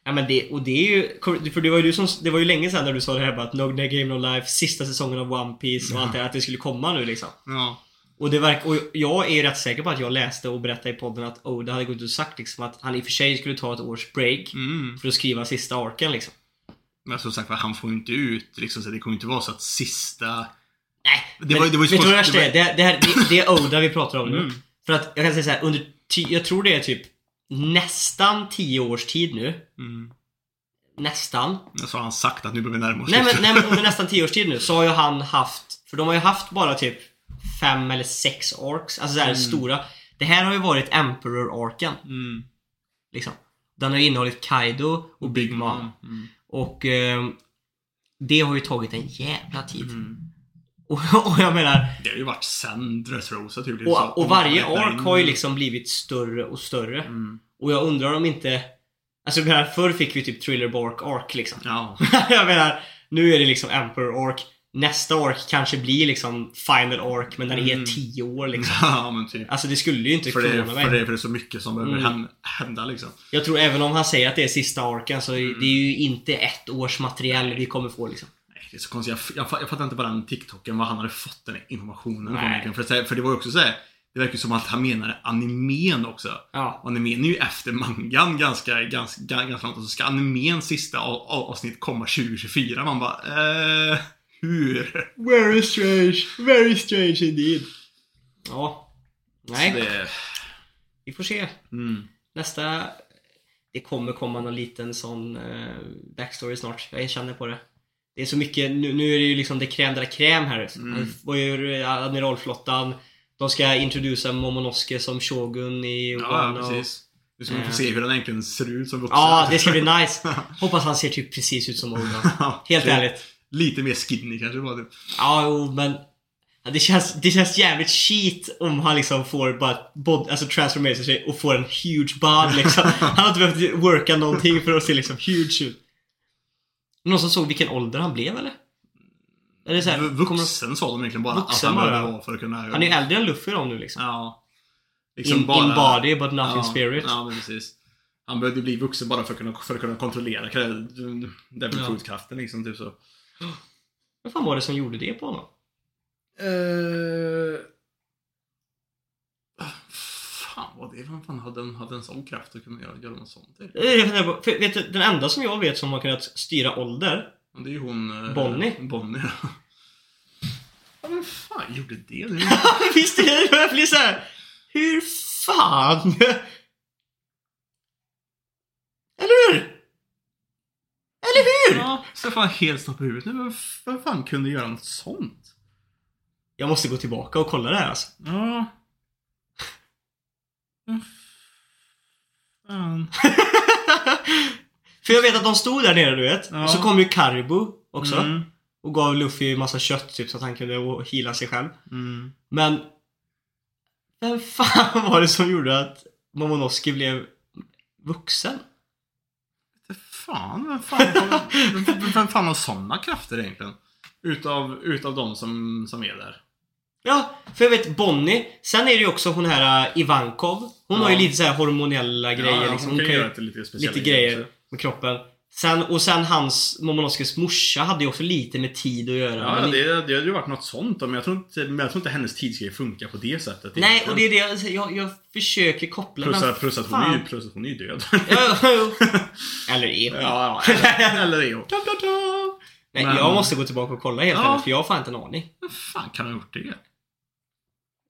Ja men det, och det är ju, för det var ju du som, det var ju länge sedan när du sa det här bara att No Game No Life, sista säsongen av One Piece och allt det här, att det skulle komma nu liksom. Ja. Och det verkar, och jag är rätt säker på att jag läste och berättade i podden att Oda hade gått ut och sagt liksom att han i och för sig skulle ta ett års break Mm. för att skriva sista arken liksom. Men som sagt han får ju inte ut liksom, så det kommer inte vara så att sista... Nej, Det men var- det var ju vet du vad värsta det är? Det, det, här, det, det är Oda vi pratar om nu. Mm. För att jag kan säga så här, under jag tror det är typ nästan 10 års tid nu. Mm. Nästan. Så har han sagt att nu börjar vi närma oss Nej men, nej men under [LAUGHS] nästan 10 års tid nu så har ju han haft, för de har ju haft bara typ fem eller sex arcs, alltså såhär Mm. stora. Det här har ju varit Emperor-arken. Mm. Liksom. Den har ju innehållit Kaido och Big Mom. Mm. Och eh, det har ju tagit en jävla tid. Mm. Och, [LAUGHS] och jag menar, Det har ju varit sen Dressrosa typ. och, och varje ark har ju liksom blivit större och större. Mm. Och jag undrar om inte... Alltså jag menar, förr fick vi typ Thriller Bark Ark liksom. Ja. [LAUGHS] jag menar, nu är det liksom Emperor Ark. Nästa Ark kanske blir liksom Final Ark, men den är Mm. 10 år [LAUGHS] liksom. ja, men typ. Alltså det skulle ju inte För det, förvåna mig. för, det, för det är så mycket som behöver Mm. hän- hända liksom. Jag tror även om han säger att det är sista arken så Mm. det är ju inte ett års material vi kommer få liksom. Nej, det är så konstigt. Jag, jag, jag fattar inte bara den TikToken, var han hade fått den informationen från. För, för det var ju också så här, Det verkar som att han menade animen också. Ja. Och animen är ju efter mangan ganska, ganska, ganska långt. Och så ska animens sista avsnitt komma 2024. Man bara, eh, hur? Very strange, very strange indeed. Ja. Nej, det, vi får se. mm. Nästa... Det kommer komma någon liten sån eh, backstory snart. Jag känner på det. Det är så mycket, nu, nu är det ju liksom det crème de la crème här. Mm. Det var ju Admiralflottan. De ska introducera Momonosuke som Shogun i Ja, Wano. precis. Nu ska Eh. få se hur den egentligen ser ut som vuxen. Ja, det ska bli [LAUGHS] nice. Hoppas han ser typ precis ut som Oda. Helt ärligt. Lite mer skinny kanske var det. Ja, jo, men... Ja, det, känns, det känns jävligt cheat om han liksom får bara bod, alltså transformera sig och får en huge bod liksom. [LAUGHS] Han har inte behövt worka någonting för att se liksom huge ut. Någon som såg vilken ålder han blev eller? Eller så här, Vuxen sa de egentligen bara Vuxen att han bara. behövde vara för att kunna... han är ju äldre än Luffy då nu liksom. Ja. in, in body but not in spirit. Ja, men precis. Han behövde bli vuxen bara för att kunna, för att kunna kontrollera Devil Ja. Liksom. Typ så. Vad fan var det som gjorde det på honom? Uh... Fan vad det Vem fan hade en, hade en sån kraft att kunna göra, göra något sånt? Till? För, vet du, den enda som jag vet som har kunnat styra ålder Det är ju hon... eh, Bonnie. Bonnie. Ja, men fan gjorde det? det är- [LAUGHS] Visst är det? Jag blir så här. Hur fan? Eller hur? Eller hur? ja, Stefan är helt stopp i huvudet nu. Vem fan kunde göra något sånt? Jag måste gå tillbaka och kolla det här alltså. Ja. Fan. [LAUGHS] För jag vet att de stod där nere du vet. Ja. Och så kom ju Karibu också. Mm. Och gav Luffy massa kött typ så att han kunde hila sig själv. Mm. Men... Vem [LAUGHS] fan var det som gjorde att Momonosuke blev vuxen? Fan, vem fan, vem, vem, fan har sådana krafter egentligen? Utav, utav de som, som är där. Ja, för jag vet Bonnie. Sen är det ju också hon här uh, Ivankov. Hon Ja. har ju lite så här hormonella grejer. ja, liksom. hon kan ju- göra lite, lite lite grejer med kroppen. Sen, och sen hans, Momonoskes morsa hade ju också lite med tid att göra. Ja, det, det hade ju varit något sånt men jag tror inte, men jag tror inte hennes tidsgrej funkar på det sättet. Nej, och det är det jag, jag, försöker koppla. Plus men plus, att hon är plus att hon är ju död. [LAUGHS] Ja, ja, ja. Eller är hon? ja, ja, [LAUGHS] eller, eller är hon. Nej, Men- jag måste gå tillbaka och kolla helt Ja. ärligt, för jag har fan inte en aning. Vem fan kan ha gjort det?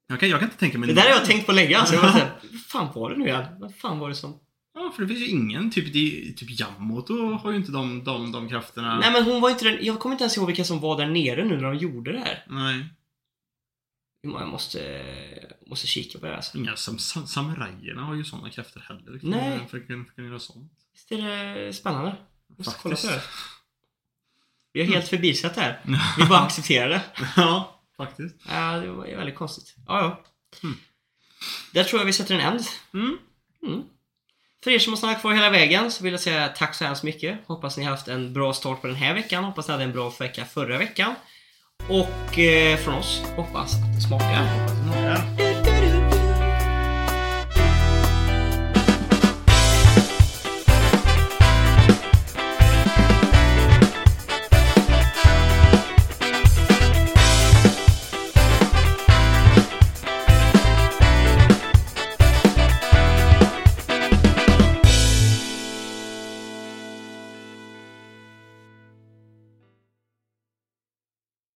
Jag kan, jag kan inte tänka mig Det där har jag tänkt på länge alltså. Jag var såhär, vad [LAUGHS] fan var det nu igen? Vad fan var det som... Ja, för det finns ju ingen. Typ, det, typ Yamamoto har ju inte de, de, de krafterna. Nej men hon var inte den, jag kommer inte ens ihåg vilka som var där nere nu när de gjorde det här. Nej. Jag måste, måste kika på det alltså. Inga sam, sam, samurajerna har ju sådana krafter heller. För, Nej. För, för, för göra sånt. Visst är det spännande? Måste kolla på Faktiskt. det här. Vi har helt förbisett det här. Vi bara accepterar det. [LAUGHS] ja, faktiskt. Ja, det var väldigt konstigt. Ja, ja. Mm. Där tror jag vi sätter en end. Mm. Mm. För er som har stannat kvar hela vägen så vill jag säga tack så hemskt mycket. Hoppas ni har haft en bra start på den här veckan. Hoppas ni hade en bra vecka förra veckan. Och eh, från oss, hoppas att det smakar. Hoppas.